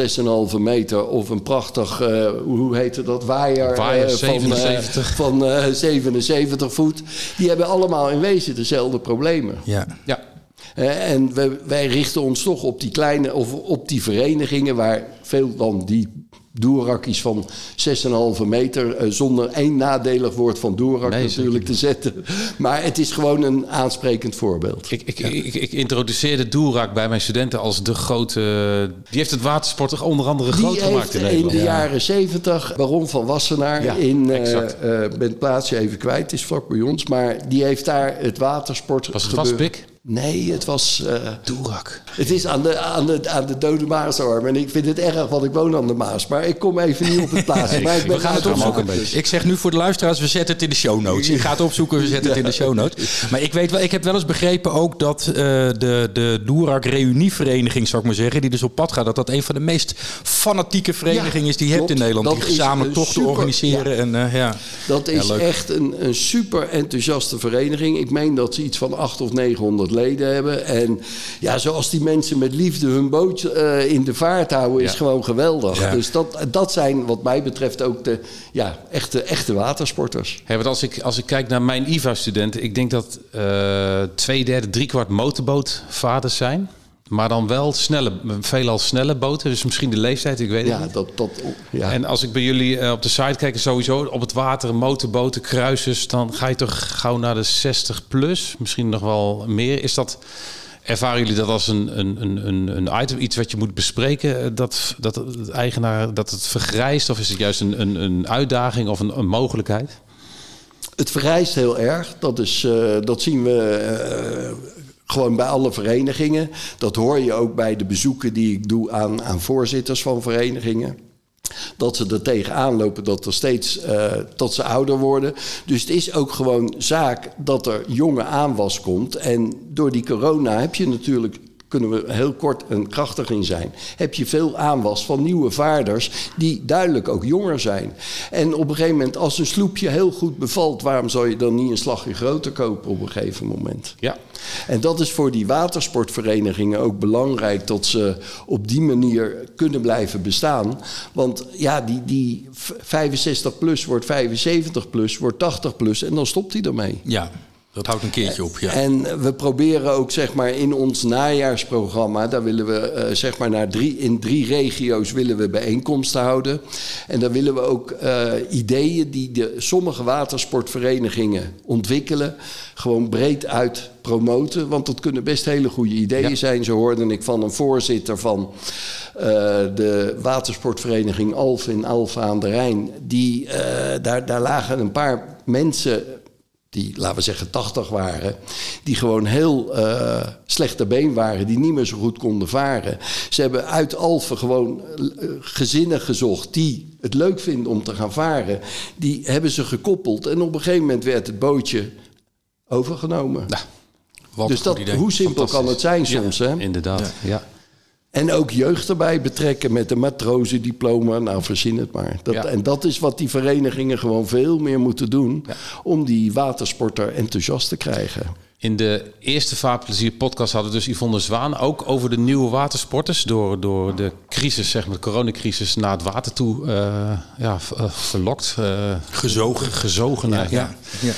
[SPEAKER 5] 6,5 meter of een prachtig, uh, hoe heette dat, waaier,
[SPEAKER 2] waaier
[SPEAKER 5] uh,
[SPEAKER 2] 77.
[SPEAKER 5] van, uh, van 77 voet. Die hebben allemaal in wezen dezelfde problemen.
[SPEAKER 1] Ja.
[SPEAKER 2] ja.
[SPEAKER 5] Uh, en we, wij richten ons toch op die kleine, of op die verenigingen waar veel dan die doerakjes van 6,5 meter uh, zonder één nadelig woord van doerak nee, natuurlijk te zetten. Maar het is gewoon een aansprekend voorbeeld.
[SPEAKER 2] Ik, ik, ja. ik, ik introduceerde doerak bij mijn studenten als de grote... Die heeft het watersport toch onder andere
[SPEAKER 5] die
[SPEAKER 2] groot gemaakt in Nederland?
[SPEAKER 5] in de ja. jaren 70 Baron van Wassenaar ja, in... Uh, uh, ben het plaatsje even kwijt, het is vlak bij ons. Maar die heeft daar het watersport...
[SPEAKER 2] Was het Waspik?
[SPEAKER 5] Nee, het was... Uh,
[SPEAKER 1] Doerak.
[SPEAKER 5] Het is aan de, aan, de, aan de Dode Maasarm. En ik vind het erg, want ik woon aan de Maas. Maar ik kom even niet op het plaatsje.
[SPEAKER 1] we gaan het opzoeken. Ik zeg nu voor de luisteraars, we zetten het in de show notes. Je gaat opzoeken, we zetten het in de show notes. Maar ik weet wel, ik heb wel eens begrepen ook dat uh, de, de Doerak Reunievereniging, zou ik maar zeggen, die dus op pad gaat, dat dat een van de meest fanatieke verenigingen ja, is die je hebt in Nederland. Die gezamenlijk tochten
[SPEAKER 5] super,
[SPEAKER 1] organiseren.
[SPEAKER 5] Ja.
[SPEAKER 1] En, uh, ja.
[SPEAKER 5] Dat is echt een, een super enthousiaste vereniging. Ik meen dat ze iets van 800 of 900 leden hebben. En ja, zoals die mensen met liefde hun boot uh, in de vaart houden, is gewoon geweldig. Ja. Dus dat, dat zijn wat mij betreft ook de ja, echte, echte watersporters.
[SPEAKER 2] Hey, want als ik, als ik kijk naar mijn IVA-studenten, ik denk dat uh, twee derde, drie kwart motorbootvaders zijn. Maar dan wel snelle, veelal snelle boten. Dus misschien de leeftijd, ik weet
[SPEAKER 5] ja,
[SPEAKER 2] het niet.
[SPEAKER 5] Dat, dat, ja.
[SPEAKER 2] En als ik bij jullie uh, op de site kijk, sowieso op het water, motorboten, kruisers... dan ga je toch gauw naar de 60 plus, misschien nog wel meer. Is dat... Ervaren jullie dat als een, een, een, een item, iets wat je moet bespreken, dat, dat het eigenaar dat het vergrijst? Of is het juist een, een, een uitdaging of een, een mogelijkheid?
[SPEAKER 5] Het vergrijst heel erg. Dat, is, uh, dat zien we uh, gewoon bij alle verenigingen. Dat hoor je ook bij de bezoeken die ik doe aan, aan voorzitters van verenigingen dat ze er tegenaan lopen dat er steeds uh, dat ze ouder worden. Dus het is ook gewoon zaak dat er jonge aanwas komt. En door die corona heb je natuurlijk kunnen we heel kort en krachtig in zijn. Heb je veel aanwas van nieuwe vaarders die duidelijk ook jonger zijn. En op een gegeven moment, als een sloepje heel goed bevalt, waarom zou je dan niet een slagje groter kopen op een gegeven moment?
[SPEAKER 2] Ja.
[SPEAKER 5] En dat is voor die watersportverenigingen ook belangrijk dat ze op die manier kunnen blijven bestaan. Want ja, die, die 65 plus wordt 75 plus, wordt 80 plus en dan stopt hij ermee.
[SPEAKER 1] Ja. Dat houdt een keertje op, ja.
[SPEAKER 5] En we proberen ook zeg maar in ons najaarsprogramma, daar willen we uh, zeg maar naar drie, in drie regio's willen we bijeenkomsten houden. En daar willen we ook uh, ideeën die de sommige watersportverenigingen ontwikkelen, gewoon breed uit promoten. Want dat kunnen best hele goede ideeën ja. zijn. Zo hoorde ik van een voorzitter van uh, de watersportvereniging Alf in Alfa aan de Rijn. Die, daar, daar lagen een paar mensen die, laten we zeggen, 80 waren, die gewoon heel uh, slechte been waren, die niet meer zo goed konden varen. Ze hebben uit Alphen gewoon uh, gezinnen gezocht die het leuk vinden om te gaan varen. Die hebben ze gekoppeld en op een gegeven moment werd het bootje overgenomen.
[SPEAKER 1] Nou,
[SPEAKER 5] dus dat, hoe simpel kan het zijn soms,
[SPEAKER 2] ja,
[SPEAKER 5] hè?
[SPEAKER 2] Inderdaad, ja. ja.
[SPEAKER 5] En ook jeugd erbij betrekken met een matrozendiploma. Nou, verzin het maar. Dat, ja. En dat is wat die verenigingen gewoon veel meer moeten doen... Ja. om die watersporter enthousiast te krijgen.
[SPEAKER 2] In de eerste Vaarplezier podcast hadden we dus Yvonne Zwaan ook over de nieuwe watersporters. Door, door de crisis, zeg maar, de coronacrisis naar het water toe eh, ja, eh, verlokt. eh,
[SPEAKER 1] Gezogen.
[SPEAKER 2] Gezogen, ja. ja.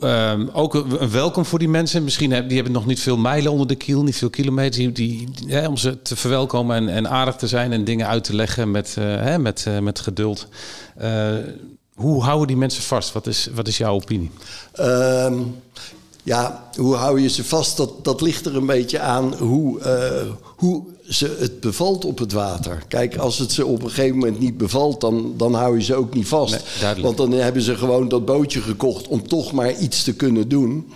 [SPEAKER 2] Ehm, ook een welkom voor die mensen. Misschien hebben die hebben nog niet veel mijlen onder de kiel, niet veel kilometers. Die, om ze te verwelkomen en, en aardig te zijn en dingen uit te leggen met, eh, hè, met, eh, met geduld. Eh, hoe houden die mensen vast? Wat is, wat is jouw opinie?
[SPEAKER 5] Ehm, ja, hoe hou je ze vast? Dat, dat ligt er een beetje aan hoe, hoe ze het bevalt op het water. Kijk, als het ze op een gegeven moment niet bevalt, dan, dan hou je ze ook niet vast.
[SPEAKER 2] Nee.
[SPEAKER 5] Want dan hebben ze gewoon dat bootje gekocht om toch maar iets te kunnen doen.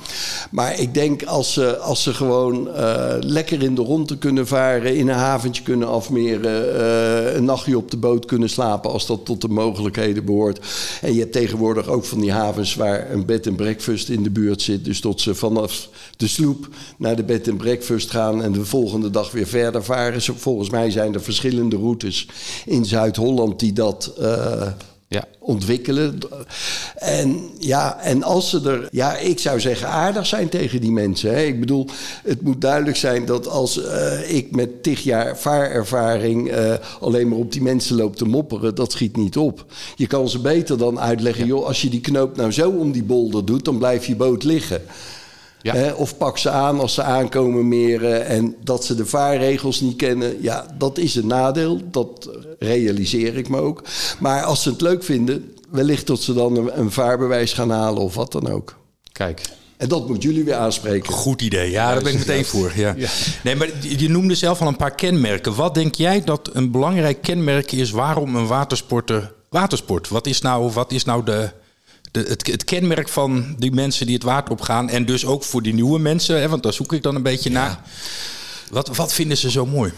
[SPEAKER 5] Maar ik denk als ze, als ze gewoon eh, lekker in de ronde kunnen varen, in een haventje kunnen afmeren, eh, een nachtje op de boot kunnen slapen als dat tot de mogelijkheden behoort. En je hebt tegenwoordig ook van die havens waar een bed en breakfast in de buurt zit. Dus tot ze vanaf de sloep naar de bed en breakfast gaan en de volgende dag weer verder varen. Volgens mij zijn er verschillende routes in Zuid-Holland die dat. eh,
[SPEAKER 2] Ja.
[SPEAKER 5] ontwikkelen. En ja, en als ze er, ja, ik zou zeggen aardig zijn tegen die mensen. Hè. Ik bedoel, het moet duidelijk zijn dat als eh, ik met tig jaar vaarervaring eh, alleen maar op die mensen loop te mopperen, dat schiet niet op. Je kan ze beter dan uitleggen, joh, als je die knoop nou zo om die bolder doet, dan blijft je boot liggen.
[SPEAKER 2] Ja.
[SPEAKER 5] Hè, of pak ze aan als ze aankomen meren en dat ze de vaarregels niet kennen. Ja, dat is een nadeel. Dat realiseer ik me ook. Maar als ze het leuk vinden, wellicht dat ze dan een, een vaarbewijs gaan halen of wat dan ook.
[SPEAKER 2] Kijk,
[SPEAKER 5] En dat moet jullie weer aanspreken.
[SPEAKER 1] Goed idee, ja, daar ben ik meteen voor. Ja. Nee, maar je- je noemde zelf al een paar kenmerken. Wat denk jij dat een belangrijk kenmerk is waarom een watersporter watersport? Wat is nou, wat is nou de, de, het, het kenmerk van die mensen die het water opgaan? En dus ook voor die nieuwe mensen, hè, want daar zoek ik dan een beetje naar. Wat, wat vinden ze zo mooi?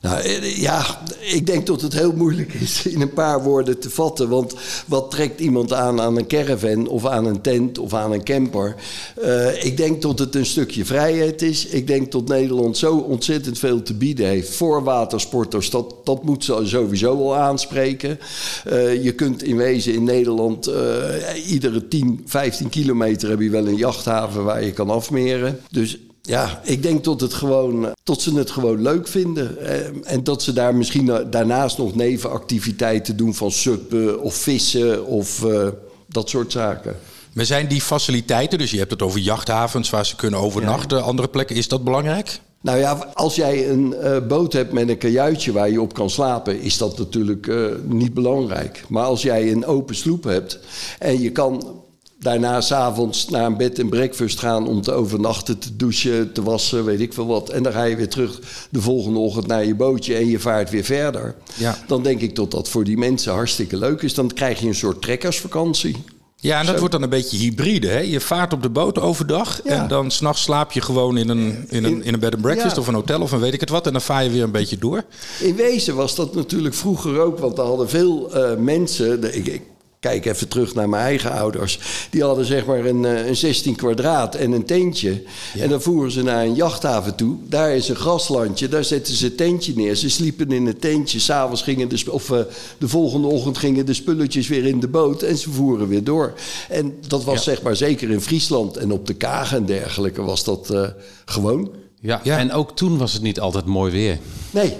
[SPEAKER 5] Nou eh, ja, ik denk dat het heel moeilijk is in een paar woorden te vatten. Want wat trekt iemand aan aan een caravan of aan een tent of aan een camper? Eh, ik denk dat het een stukje vrijheid is. Ik denk dat Nederland zo ontzettend veel te bieden heeft voor watersporters. Dat, dat moet ze sowieso wel aanspreken. Eh, je kunt in wezen in Nederland iedere 10, 15 kilometer heb je wel een jachthaven waar je kan afmeren. Dus ja, ik denk dat, het gewoon, eh, tot ze het gewoon leuk vinden. Eh, En dat ze daar misschien na- daarnaast nog nevenactiviteiten doen van suppen of vissen of eh, dat soort zaken.
[SPEAKER 1] Maar zijn die faciliteiten, dus je hebt het over jachthavens waar ze kunnen overnachten, andere plekken, is dat belangrijk?
[SPEAKER 5] Nou ja, als jij een eh, boot hebt met een kajuitje waar je op kan slapen, is dat natuurlijk eh, niet belangrijk. Maar als jij een open sloep hebt en je kan daarna s'avonds naar een bed en breakfast gaan om te overnachten, te douchen, te wassen, weet ik veel wat. En dan ga je weer terug de volgende ochtend naar je bootje en je vaart weer verder.
[SPEAKER 1] Ja.
[SPEAKER 5] Dan denk ik dat dat voor die mensen hartstikke leuk is. Dan krijg je een soort trekkersvakantie.
[SPEAKER 1] Ja, en dat
[SPEAKER 5] Zo.
[SPEAKER 1] wordt dan een beetje hybride. Hè? Je vaart op de boot overdag
[SPEAKER 5] Ja.
[SPEAKER 1] en dan s'nachts slaap je gewoon in een, in een, in een bed and breakfast
[SPEAKER 5] Ja.
[SPEAKER 1] of een hotel of een weet ik het wat. En dan vaar je weer een beetje door.
[SPEAKER 5] In wezen was dat natuurlijk vroeger ook, want er hadden veel eh, mensen. de- ik, ik kijk even terug naar mijn eigen ouders. Die hadden zeg maar een, eh, een 16 kwadraat en een tentje. En dan voeren ze naar een jachthaven toe. Daar is een graslandje, daar zetten ze een tentje neer. Ze sliepen in een tentje. S'avonds gingen de, of eh, de volgende ochtend gingen de spulletjes weer in de boot en ze voeren weer door. En dat was zeg maar zeker in Friesland en op de Kagen en dergelijke was dat eh, gewoon.
[SPEAKER 2] ja.
[SPEAKER 1] Ja.
[SPEAKER 2] en ook toen was het niet altijd mooi weer.
[SPEAKER 5] Nee.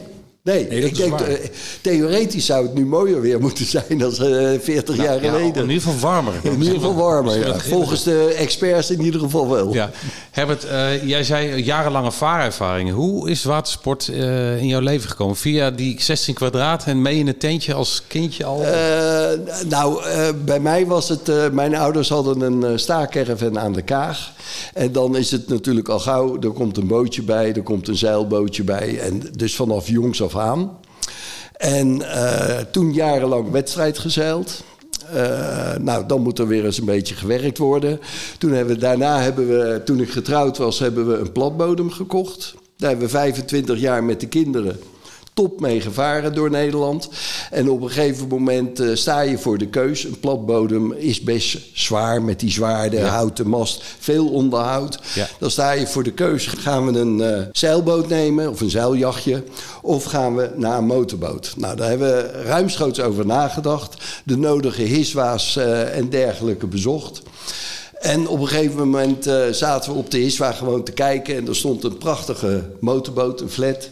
[SPEAKER 5] Nee, ik denk, eh, theoretisch zou het nu mooier weer moeten zijn dan eh, 40 jaar
[SPEAKER 2] Nou, Ja,
[SPEAKER 5] geleden.
[SPEAKER 2] in ieder geval warmer.
[SPEAKER 5] in ieder geval warmer, ja. Volgens de experts in ieder geval wel.
[SPEAKER 2] Ja. Herbert, eh, jij zei jarenlange vaarervaringen. Hoe is watersport eh, in jouw leven gekomen? Via die 16 kwadraat en mee in een tentje als kindje al?
[SPEAKER 5] Eh, nou, bij mij was het... mijn ouders hadden een staakerven aan de Kaag. En dan is het natuurlijk al gauw... Er komt een bootje bij, er komt een zeilbootje bij. En dus vanaf jongs af aan. En toen jarenlang wedstrijd gezeild. Eh, nou, dan moet er weer eens een beetje gewerkt worden. Toen hebben we, daarna hebben we, toen ik getrouwd was, hebben we een platbodem gekocht. Daar hebben we 25 jaar met de kinderen top mee gevaren door Nederland. En op een gegeven moment eh, sta je voor de keus. Een platbodem is best zwaar met die zwaarde, houten mast, veel onderhoud.
[SPEAKER 2] Ja.
[SPEAKER 5] Dan sta je voor de keus. Gaan we een eh, zeilboot nemen of een zeiljachtje? Of gaan we naar een motorboot? Nou, daar hebben we ruimschoots over nagedacht. De nodige hiswa's eh, en dergelijke bezocht. En op een gegeven moment uh, zaten we op de Iswa gewoon te kijken. En er stond een prachtige motorboot, een flat.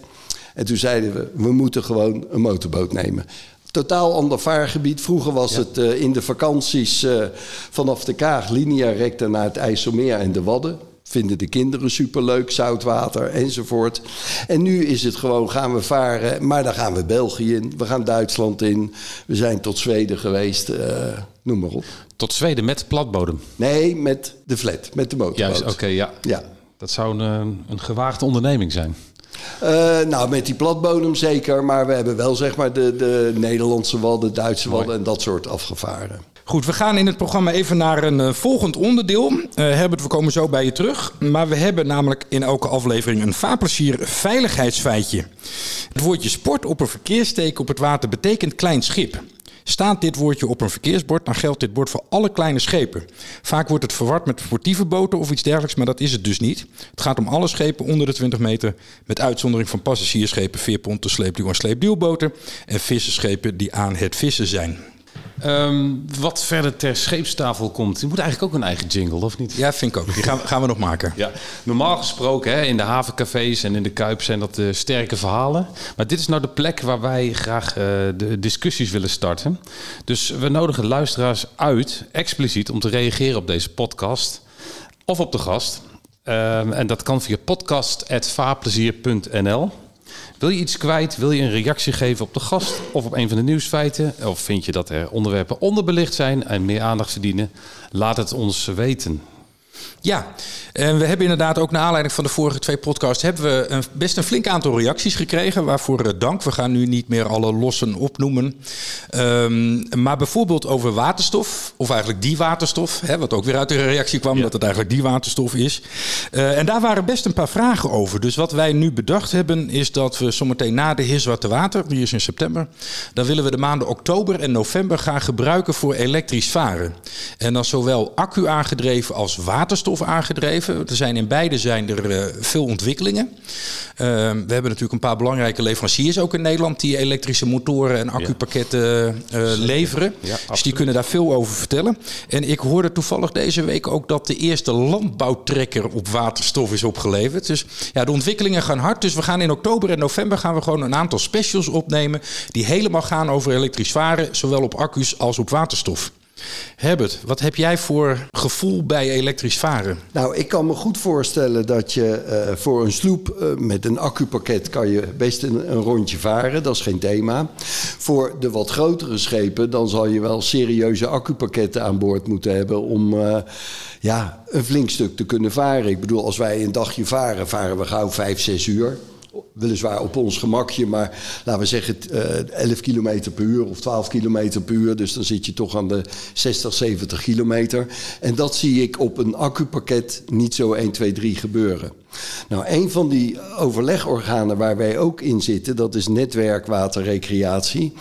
[SPEAKER 5] En toen zeiden we, we moeten gewoon een motorboot nemen. Totaal ander vaargebied. Vroeger was het uh, in de vakanties uh, vanaf de Kaag linea recta naar het IJsselmeer en de Wadden vinden de kinderen superleuk, zoutwater enzovoort. En nu is het gewoon, gaan we varen, maar dan gaan we België in, we gaan Duitsland in, we zijn tot Zweden geweest, uh, noem maar op.
[SPEAKER 2] Tot Zweden met platbodem?
[SPEAKER 5] Nee, met de flat, met de motorboot.
[SPEAKER 2] Juist, oké, okay, ja. ja. Dat zou een, een gewaagde onderneming zijn.
[SPEAKER 5] Uh, nou, met die platbodem zeker. Maar we hebben wel zeg maar de, de Nederlandse wadden, Duitse wadden en dat soort afgevaren.
[SPEAKER 1] Goed, we gaan in het programma even naar een uh, volgend onderdeel. Uh, Herbert, we komen zo bij je terug. Maar we hebben namelijk in elke aflevering een vaarplezier veiligheidsfeitje. Het woordje sport op een verkeersteken op het water betekent klein schip. Staat dit woordje op een verkeersbord, dan geldt dit bord voor alle kleine schepen. Vaak wordt het verward met sportieve boten of iets dergelijks, maar dat is het dus niet. Het gaat om alle schepen onder de 20 meter, met uitzondering van passagiersschepen, veerponten, sleepduw en sleepduwboten en visserschepen die aan het vissen zijn.
[SPEAKER 2] Um, wat verder ter scheepstafel komt, die moet eigenlijk ook een eigen jingle, of niet?
[SPEAKER 1] Ja, vind ik ook. Die gaan, gaan we nog maken.
[SPEAKER 2] Ja. Normaal gesproken, hè, in de havencafés en in de Kuip zijn dat uh, sterke verhalen. Maar dit is nou de plek waar wij graag uh, de discussies willen starten. Dus we nodigen luisteraars uit, expliciet, om te reageren op deze podcast of op de gast. Um, en dat kan via podcast.vaarplezier.nl. Wil je iets kwijt? Wil je een reactie geven op de gast of op een van de nieuwsfeiten? Of vind je dat er onderwerpen onderbelicht zijn en meer aandacht verdienen? Laat het ons weten.
[SPEAKER 1] Ja, en we hebben inderdaad ook naar aanleiding van de vorige twee podcasts... hebben we een, best een flink aantal reacties gekregen. Waarvoor uh, dank. We gaan nu niet meer alle lossen opnoemen. Um, maar bijvoorbeeld over waterstof. Of eigenlijk die waterstof. Hè, wat ook weer uit de reactie kwam. Ja. Dat het eigenlijk die waterstof is. Uh, en daar waren best een paar vragen over. Dus wat wij nu bedacht hebben... is dat we zometeen na de Heerswarte Water... die is in september... dan willen we de maanden oktober en november gaan gebruiken voor elektrisch varen. En dan zowel accu aangedreven als waterstof aangedreven. Er zijn in beide zijn er uh, veel ontwikkelingen. Uh, we hebben natuurlijk een paar belangrijke leveranciers ook in Nederland die elektrische motoren en accupakketten uh, leveren. Dus die kunnen daar veel over vertellen. En ik hoorde toevallig deze week ook dat de eerste landbouwtrekker op waterstof is opgeleverd. Dus ja, de ontwikkelingen gaan hard. Dus we gaan in oktober en november gaan we gewoon een aantal specials opnemen die helemaal gaan over elektrisch varen, zowel op accu's als op waterstof. Herbert, wat heb jij voor gevoel bij elektrisch varen?
[SPEAKER 5] Nou, ik kan me goed voorstellen dat je uh, voor een sloep uh, met een accupakket kan je best een, rondje varen. Dat is geen thema. Voor de wat grotere schepen, dan zal je wel serieuze accupakketten aan boord moeten hebben om uh, ja, een flink stuk te kunnen varen. Ik bedoel, als wij een dagje varen, varen we gauw 5, 6 uur weliswaar op ons gemakje, maar laten we zeggen uh, 11 kilometer per uur of 12 kilometer per uur. Dus dan zit je toch aan de 60, 70 kilometer. En dat zie ik op een accupakket niet zo 1, 2, 3 gebeuren. Nou, een van die overlegorganen waar wij ook in zitten, dat is Netwerk Waterrecreatie.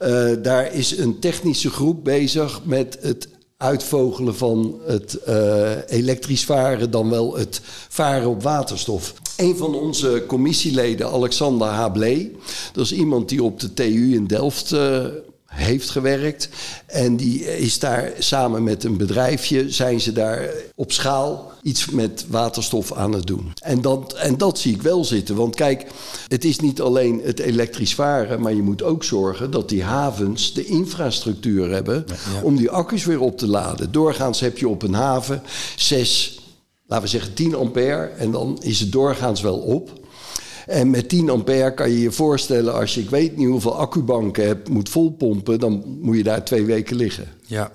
[SPEAKER 5] Uh, daar is een technische groep bezig met het uitvogelen van het uh, elektrisch varen, dan wel het varen op waterstof. Een van onze commissieleden, Alexander Hablee, dat is iemand die op de TU in Delft uh, heeft gewerkt. En die is daar samen met een bedrijfje, zijn ze daar op schaal iets met waterstof aan het doen. En dat, en dat zie ik wel zitten. Want kijk, het is niet alleen het elektrisch varen, maar je moet ook zorgen dat die havens de infrastructuur hebben ja, ja. om die accu's weer op te laden. Doorgaans heb je op een haven 6, laten we zeggen 10 ampère en dan is het doorgaans wel op. En met 10 ampère kan je je voorstellen, als je ik weet niet hoeveel accubanken hebt, moet volpompen, dan moet je daar twee weken liggen.
[SPEAKER 1] Ja.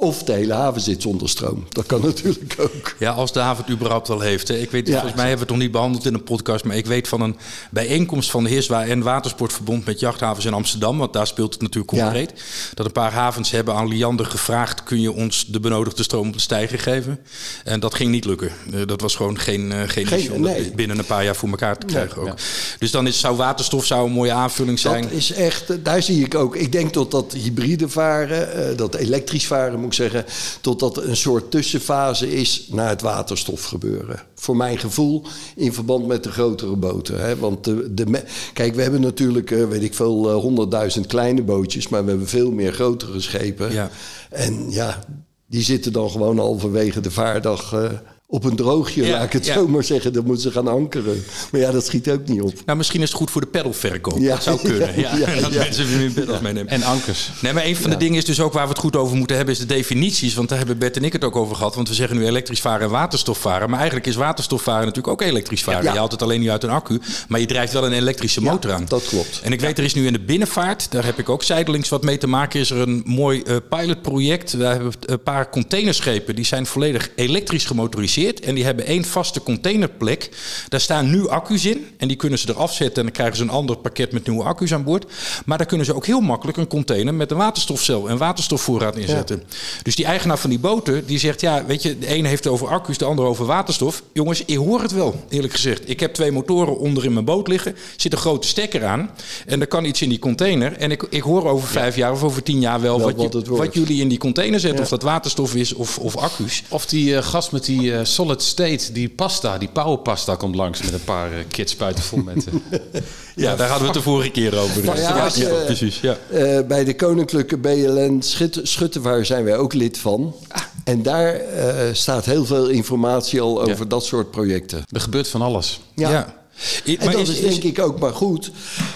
[SPEAKER 5] Of de hele haven zit zonder stroom. Dat kan natuurlijk ook.
[SPEAKER 1] Ja, als de haven het überhaupt wel heeft. Hè. Ik weet, ja. volgens mij hebben we het nog niet behandeld in een podcast. Maar ik weet van een bijeenkomst van de Heerswa en Watersportverbond met jachthavens in Amsterdam. Want daar speelt het natuurlijk concreet. Ja. Dat een paar havens hebben aan Liander gevraagd: kun je ons de benodigde stroom op de stijger geven? En dat ging niet lukken. Uh, dat was gewoon geen, uh, geen, geen issue om nee. binnen een paar jaar voor elkaar te krijgen. Nee, ook. Ja. Dus dan is, zou waterstof zou een mooie aanvulling zijn.
[SPEAKER 5] Dat is echt, daar zie ik ook. Ik denk dat dat hybride varen, uh, dat elektrisch varen zeggen, totdat er een soort tussenfase is naar het waterstof gebeuren. Voor mijn gevoel in verband met de grotere boten. Hè? Want de, de, kijk, we hebben natuurlijk, uh, weet ik veel, honderdduizend uh, kleine bootjes, maar we hebben veel meer grotere schepen.
[SPEAKER 1] Ja.
[SPEAKER 5] En ja, die zitten dan gewoon halverwege de vaardag eh, op een droogje,
[SPEAKER 1] Ja,
[SPEAKER 5] laat ik het
[SPEAKER 1] ja.
[SPEAKER 5] zo maar zeggen. Dan moeten ze gaan ankeren. Maar ja, dat schiet ook niet op.
[SPEAKER 1] Nou, misschien is het goed voor de pedalverkoop.
[SPEAKER 5] Ja,
[SPEAKER 1] dat zou kunnen. Ja,
[SPEAKER 5] ja, ja,
[SPEAKER 1] dat mensen weer pedals meenemen.
[SPEAKER 2] En ankers.
[SPEAKER 1] Nee, maar een van de dingen is dus ook waar we het goed over moeten hebben, is de definities. Want daar hebben Bert en ik het ook over gehad. Want we zeggen nu elektrisch varen en waterstof varen. Maar eigenlijk is waterstof varen natuurlijk ook elektrisch varen.
[SPEAKER 5] Ja.
[SPEAKER 1] Je haalt het alleen niet uit een accu, maar je drijft wel een elektrische motor aan.
[SPEAKER 5] dat klopt.
[SPEAKER 1] En ik weet, er is nu in de binnenvaart, daar heb ik ook zijdelings wat mee te maken, is er een mooi eh, pilotproject. Daar hebben we een paar containerschepen, die zijn volledig elektrisch gemotoriseerd. En die hebben één vaste containerplek. Daar staan nu accu's in. En die kunnen ze eraf zetten en dan krijgen ze een ander pakket met nieuwe accu's aan boord. Maar daar kunnen ze ook heel makkelijk een container met een waterstofcel en waterstofvoorraad inzetten. Dus die eigenaar van die boten, die zegt, ja, weet je, de ene heeft het over accu's, de andere over waterstof. Jongens, ik hoor het wel, eerlijk gezegd. Ik heb twee motoren onder in mijn boot liggen, zit een grote stekker aan en er kan iets in die container. En ik, ik hoor over vijf jaar of over tien jaar wel,
[SPEAKER 5] Wel
[SPEAKER 1] wat,
[SPEAKER 5] wat
[SPEAKER 1] je- jullie in die container zetten.
[SPEAKER 5] Ja.
[SPEAKER 1] Of dat waterstof is of, of accu's.
[SPEAKER 2] Of die eh, gast met die eh, solid state, die pasta, die powerpasta komt langs met een paar eh, kids spuiten vol met... eh,
[SPEAKER 1] Ja, daar hadden we het de vorige keer over.
[SPEAKER 5] Nou ja, als je-
[SPEAKER 1] precies. Ja.
[SPEAKER 5] Eh, bij de Koninklijke BLN Schut Schuttevaar zijn wij ook lid van.
[SPEAKER 1] Ah.
[SPEAKER 5] En daar eh, staat heel veel informatie al over dat soort projecten.
[SPEAKER 2] er gebeurt van alles.
[SPEAKER 5] Ja.
[SPEAKER 1] I-
[SPEAKER 5] En dat is, denk ik ook maar goed.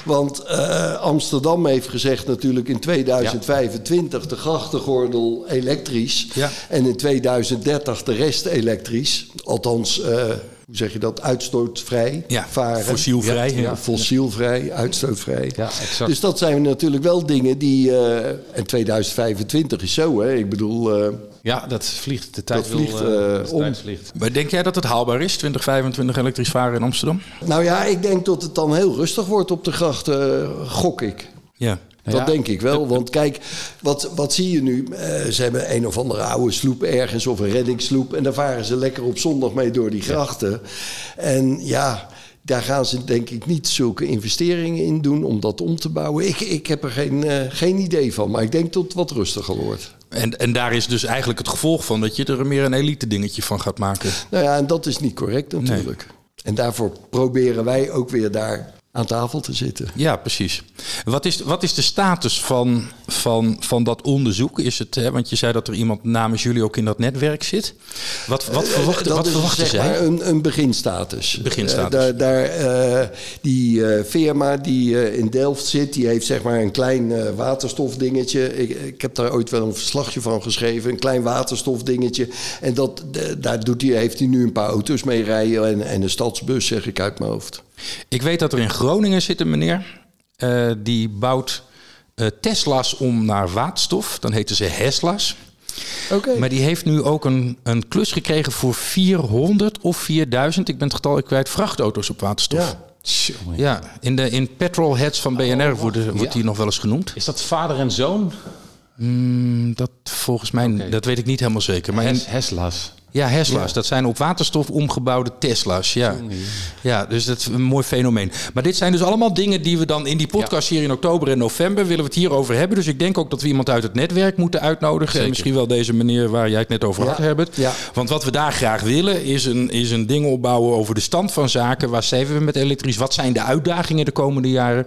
[SPEAKER 5] Want eh, Amsterdam heeft gezegd natuurlijk in 2025 de grachtengordel elektrisch.
[SPEAKER 1] Ja.
[SPEAKER 5] En in 2030 de rest elektrisch. Althans, eh, hoe zeg je dat? Uitstootvrij
[SPEAKER 1] Ja,
[SPEAKER 5] varen.
[SPEAKER 1] fossielvrij,
[SPEAKER 5] fossielvrij, uitstootvrij.
[SPEAKER 2] Ja, exact.
[SPEAKER 5] Dus dat zijn natuurlijk wel dingen die... eh, en 2025 is zo, hè. Ik bedoel...
[SPEAKER 2] Ja, dat vliegt. De tijd
[SPEAKER 5] Dat vliegt,
[SPEAKER 2] wil, eh,
[SPEAKER 5] eh,
[SPEAKER 2] de
[SPEAKER 5] om.
[SPEAKER 2] tijd vliegt.
[SPEAKER 1] Maar denk jij dat het haalbaar is, 2025 elektrisch varen in Amsterdam?
[SPEAKER 5] nou ja, ik denk dat het dan heel rustig wordt op de grachten, eh, gok ik.
[SPEAKER 1] Ja.
[SPEAKER 5] Dat
[SPEAKER 2] Ja.
[SPEAKER 5] denk ik wel. Want kijk, wat, wat zie je nu? Eh, ze hebben een of andere oude sloep ergens of een reddingssloep. En daar varen ze lekker op zondag mee door die grachten. En ja, daar gaan ze denk ik niet zulke investeringen in doen om dat om te bouwen. Ik, ik heb er geen, eh, geen idee van. Maar ik denk dat het wat rustiger wordt.
[SPEAKER 1] En, en daar is dus eigenlijk het gevolg van dat je er meer een elite dingetje van gaat maken.
[SPEAKER 5] Nou ja, en dat is niet correct natuurlijk. En daarvoor proberen wij ook weer daar aan tafel te zitten.
[SPEAKER 1] Ja, precies. Wat is, wat is de status van, van, van dat onderzoek? Is het, hè, want je zei dat er iemand namens jullie ook in dat netwerk zit. Wat, wat, verwachten,
[SPEAKER 5] dat
[SPEAKER 1] wat
[SPEAKER 5] is
[SPEAKER 1] verwachten
[SPEAKER 5] zeg
[SPEAKER 1] zij?
[SPEAKER 5] een, een beginstatus.
[SPEAKER 1] Beginstatus.
[SPEAKER 5] Eh, daar, daar, eh, die eh, firma die eh, in Delft zit, die heeft zeg maar een klein eh, waterstofdingetje. Ik, ik heb daar ooit wel een verslagje van geschreven. Een klein waterstofdingetje. En dat, daar doet hij, heeft hij nu een paar auto's mee rijden en, en een stadsbus, zeg ik uit mijn hoofd.
[SPEAKER 1] Ik weet dat er in Groningen zit een meneer. eh, die bouwt eh, Tesla's om naar waterstof. Dan heten ze Hesla's.
[SPEAKER 5] Oké.
[SPEAKER 1] Maar die heeft nu ook een, een klus gekregen voor 400 of 4000, ik ben het getal kwijt, vrachtauto's op waterstof.
[SPEAKER 5] Ja.
[SPEAKER 2] Tjonge.
[SPEAKER 1] Ja, in de in petrolheads van BNR wordt, wordt
[SPEAKER 2] Ja.
[SPEAKER 1] die nog wel eens genoemd.
[SPEAKER 2] Is dat vader en zoon?
[SPEAKER 1] Mm, Dat volgens mij, dat weet ik niet helemaal zeker. Maar
[SPEAKER 2] Hes- Hesla's.
[SPEAKER 1] Ja, Hesla's, dat zijn op waterstof omgebouwde Tesla's. Ja. ja, dus dat is een mooi fenomeen. Maar dit zijn dus allemaal dingen die we dan in die podcast hier in oktober en november willen we het hierover hebben. Dus ik denk ook dat we iemand uit het netwerk moeten uitnodigen. En misschien wel deze meneer waar jij het net over had, Herbert.
[SPEAKER 5] ja.
[SPEAKER 1] Want wat we daar graag willen is een, is een ding opbouwen over de stand van zaken. Waar zeven we met elektrisch? Wat zijn de uitdagingen de komende jaren?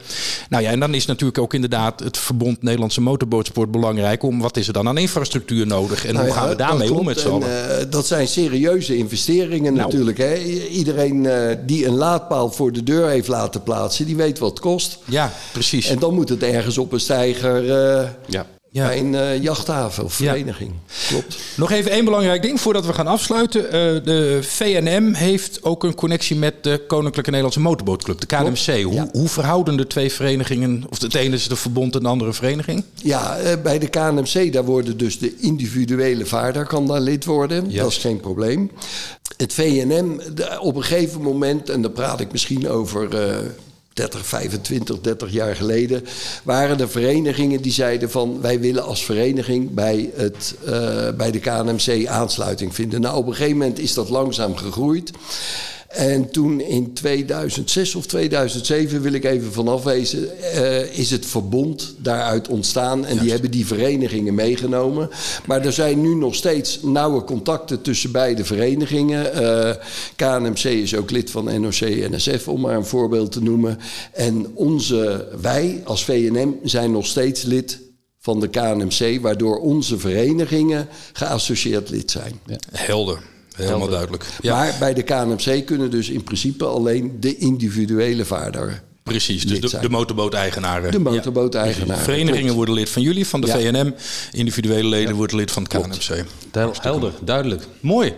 [SPEAKER 1] Nou ja, en dan is natuurlijk ook inderdaad het Verbond Nederlandse Motorbootsport belangrijk. Om wat is er dan aan infrastructuur nodig? En
[SPEAKER 5] Nou
[SPEAKER 1] hoe gaan we daarmee om met z'n
[SPEAKER 5] En,
[SPEAKER 1] allen?
[SPEAKER 5] eh, dat zijn serieuze investeringen
[SPEAKER 1] Nou.
[SPEAKER 5] natuurlijk. Hè. Iedereen eh, die een laadpaal voor de deur heeft laten plaatsen, die weet wat het kost.
[SPEAKER 1] Ja, precies.
[SPEAKER 5] En dan moet het ergens op een stijger eh,
[SPEAKER 2] Ja.
[SPEAKER 1] Ja.
[SPEAKER 5] bij een eh, jachthaven of
[SPEAKER 1] Ja.
[SPEAKER 5] vereniging. Klopt.
[SPEAKER 1] Nog even één belangrijk ding voordat we gaan afsluiten. Eh, de VNM heeft ook een connectie met de Koninklijke Nederlandse Motorbootclub, de KNMC. Hoe,
[SPEAKER 5] Ja.
[SPEAKER 1] hoe verhouden de twee verenigingen, of het ene is de verbond en de andere vereniging?
[SPEAKER 5] Ja, eh, bij de KNMC daar worden dus de individuele vaarder kan daar lid worden. Dat is geen probleem. Het VNM, op een gegeven moment, en dan praat ik misschien over 30, 25, 30 jaar geleden, waren er verenigingen die zeiden van wij willen als vereniging bij, het, eh, bij de KNMC aansluiting vinden. Nou, op een gegeven moment is dat langzaam gegroeid. En toen in 2006 of 2007, wil ik even vanaf wezen, eh, is het verbond daaruit ontstaan. En die hebben die verenigingen meegenomen. Maar er zijn nu nog steeds nauwe contacten tussen beide verenigingen. Eh, KNMC is ook lid van NOC-NSF, om maar een voorbeeld te noemen. En onze, wij als VNM zijn nog steeds lid van de KNMC, waardoor onze verenigingen geassocieerd lid zijn.
[SPEAKER 1] Helder. Helemaal
[SPEAKER 2] Helder.
[SPEAKER 1] duidelijk. Ja,
[SPEAKER 5] Maar bij de KNMC kunnen dus in principe alleen de individuele vaarder.
[SPEAKER 1] precies. Dus de, motorboot-eigenaren.
[SPEAKER 5] De motorboot-eigenaar.
[SPEAKER 1] Verenigingen
[SPEAKER 5] Klopt.
[SPEAKER 1] worden lid van jullie, van de
[SPEAKER 5] Ja.
[SPEAKER 1] VNM. Individuele leden worden lid van het KNMC.
[SPEAKER 2] Helder, duidelijk.
[SPEAKER 1] Mooi.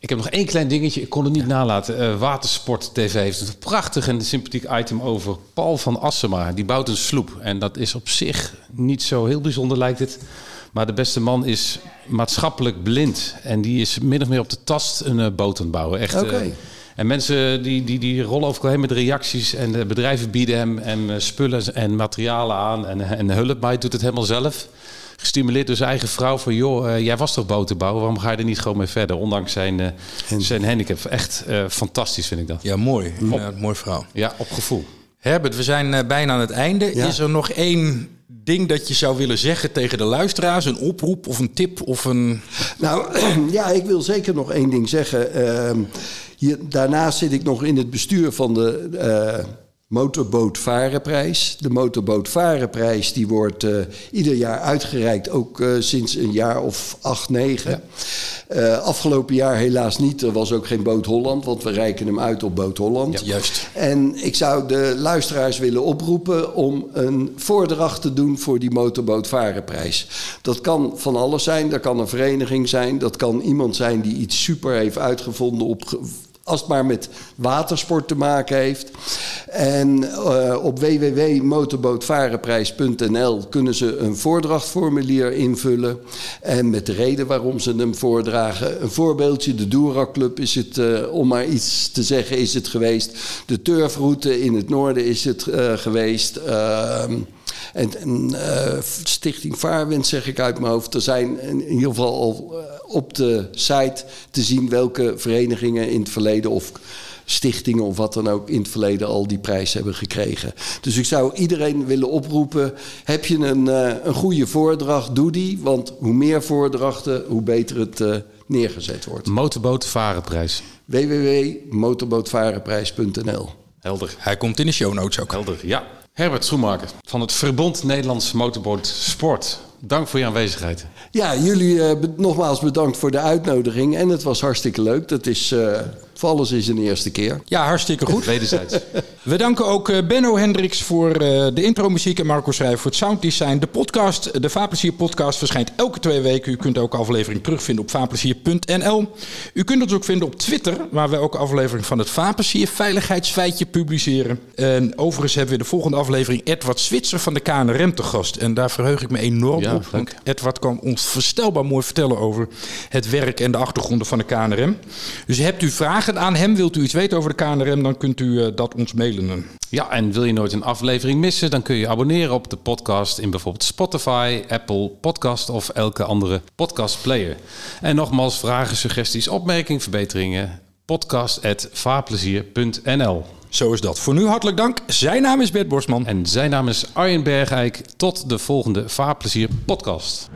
[SPEAKER 2] Ik heb nog één klein dingetje, ik kon het niet nalaten. Eh, Watersport TV heeft een prachtig en sympathiek item over Paul van Assema. Die bouwt een sloep. En dat is op zich niet zo heel bijzonder, lijkt het. Maar de beste man is maatschappelijk blind. En die is min of meer op de tast een eh, boot aan het bouwen. Echt,
[SPEAKER 5] Oké.
[SPEAKER 2] eh, en mensen die, die, die rollen over heen met reacties. En de bedrijven bieden hem en eh, spullen en materialen aan. En, en hulp, maar hij doet het helemaal zelf. Gestimuleerd door zijn eigen vrouw van... joh, eh, jij was toch botenbouwer, waarom ga je er niet gewoon mee verder? Ondanks zijn, eh, zijn handicap. Echt eh, fantastisch vind ik dat.
[SPEAKER 1] Ja, mooi. Ja, mooi verhaal.
[SPEAKER 2] Ja, op gevoel.
[SPEAKER 1] Herbert, we zijn eh, bijna aan het einde.
[SPEAKER 5] Ja.
[SPEAKER 1] Is er nog één ding dat je zou willen zeggen tegen de luisteraars? Een oproep of een tip of een...
[SPEAKER 5] Nou, ja, ik wil zeker nog één ding zeggen. Ehm, hier, daarnaast zit ik nog in het bestuur van de eh motorbootvarenprijs. De motorbootvarenprijs die wordt eh, ieder jaar uitgereikt, ook eh, sinds een jaar of acht, negen. Eh, afgelopen jaar helaas niet. Er was ook geen Boot Holland, want we reiken hem uit op Boot Holland.
[SPEAKER 1] Juist.
[SPEAKER 5] En ik zou de luisteraars willen oproepen om een voordracht te doen voor die motorbootvarenprijs. Dat kan van alles zijn. Dat kan een vereniging zijn. Dat kan iemand zijn die iets super heeft uitgevonden op. Als het maar met watersport te maken heeft. En eh, op www.motorbootvarenprijs.nl kunnen ze een voordrachtformulier invullen. En met de reden waarom ze hem voordragen. Een voorbeeldje, de Doura Club is het, eh, om maar iets te zeggen, is het geweest. De turfroute in het noorden is het eh, geweest. En en eh, Stichting Vaarwind zeg ik uit mijn hoofd. Er zijn in ieder geval al eh, op de site te zien welke verenigingen in het verleden of stichtingen of wat dan ook in het verleden al die prijs hebben gekregen. Dus ik zou iedereen willen oproepen: heb je een, eh, een goede voordracht, doe die. Want hoe meer voordrachten, hoe beter het eh, neergezet wordt.
[SPEAKER 2] Motorboot Varenprijs.
[SPEAKER 5] www.motorbootvarenprijs.nl
[SPEAKER 2] Helder.
[SPEAKER 1] Hij komt in de show notes ook.
[SPEAKER 2] Helder, ja. Herbert Schoenmaker van het Verbond Nederlands Motorboot Sport. Dank voor je aanwezigheid.
[SPEAKER 5] Ja, jullie eh, nogmaals bedankt voor de uitnodiging. En het was hartstikke leuk. Dat is eh, alles is een eerste keer.
[SPEAKER 1] Ja, hartstikke goed.
[SPEAKER 2] Wederzijds.
[SPEAKER 1] We danken ook eh, Benno Hendricks voor eh, de intromuziek en Marco Schrijver voor het sounddesign. De podcast, de Vaarplezier podcast, verschijnt elke twee weken. U kunt elke aflevering terugvinden op vaarplezier.nl. U kunt ons ook vinden op Twitter, waar we elke aflevering van het Vaarplezier veiligheidsfeitje publiceren. En overigens hebben we de volgende aflevering Edward Switzer van de KNRM te gast. En daar verheug ik me enorm
[SPEAKER 2] Ja,
[SPEAKER 1] op. Want. Edward kan ons verstelbaar mooi vertellen over het werk en de achtergronden van de KNRM. Dus hebt u vragen aan hem, wilt u iets weten over de KNRM, dan kunt u eh, dat ons mailen.
[SPEAKER 2] Ja, en wil je nooit een aflevering missen, dan kun je abonneren op de podcast in bijvoorbeeld Spotify, Apple Podcast of elke andere podcastplayer. En nogmaals, vragen, suggesties, opmerkingen, verbeteringen, podcast.vaarplezier.nl.
[SPEAKER 1] Zo is dat. Voor nu hartelijk dank. Zijn naam is Bert Borsman.
[SPEAKER 2] En zijn naam is Arjen Bergijk. Tot de volgende Vaarplezier podcast.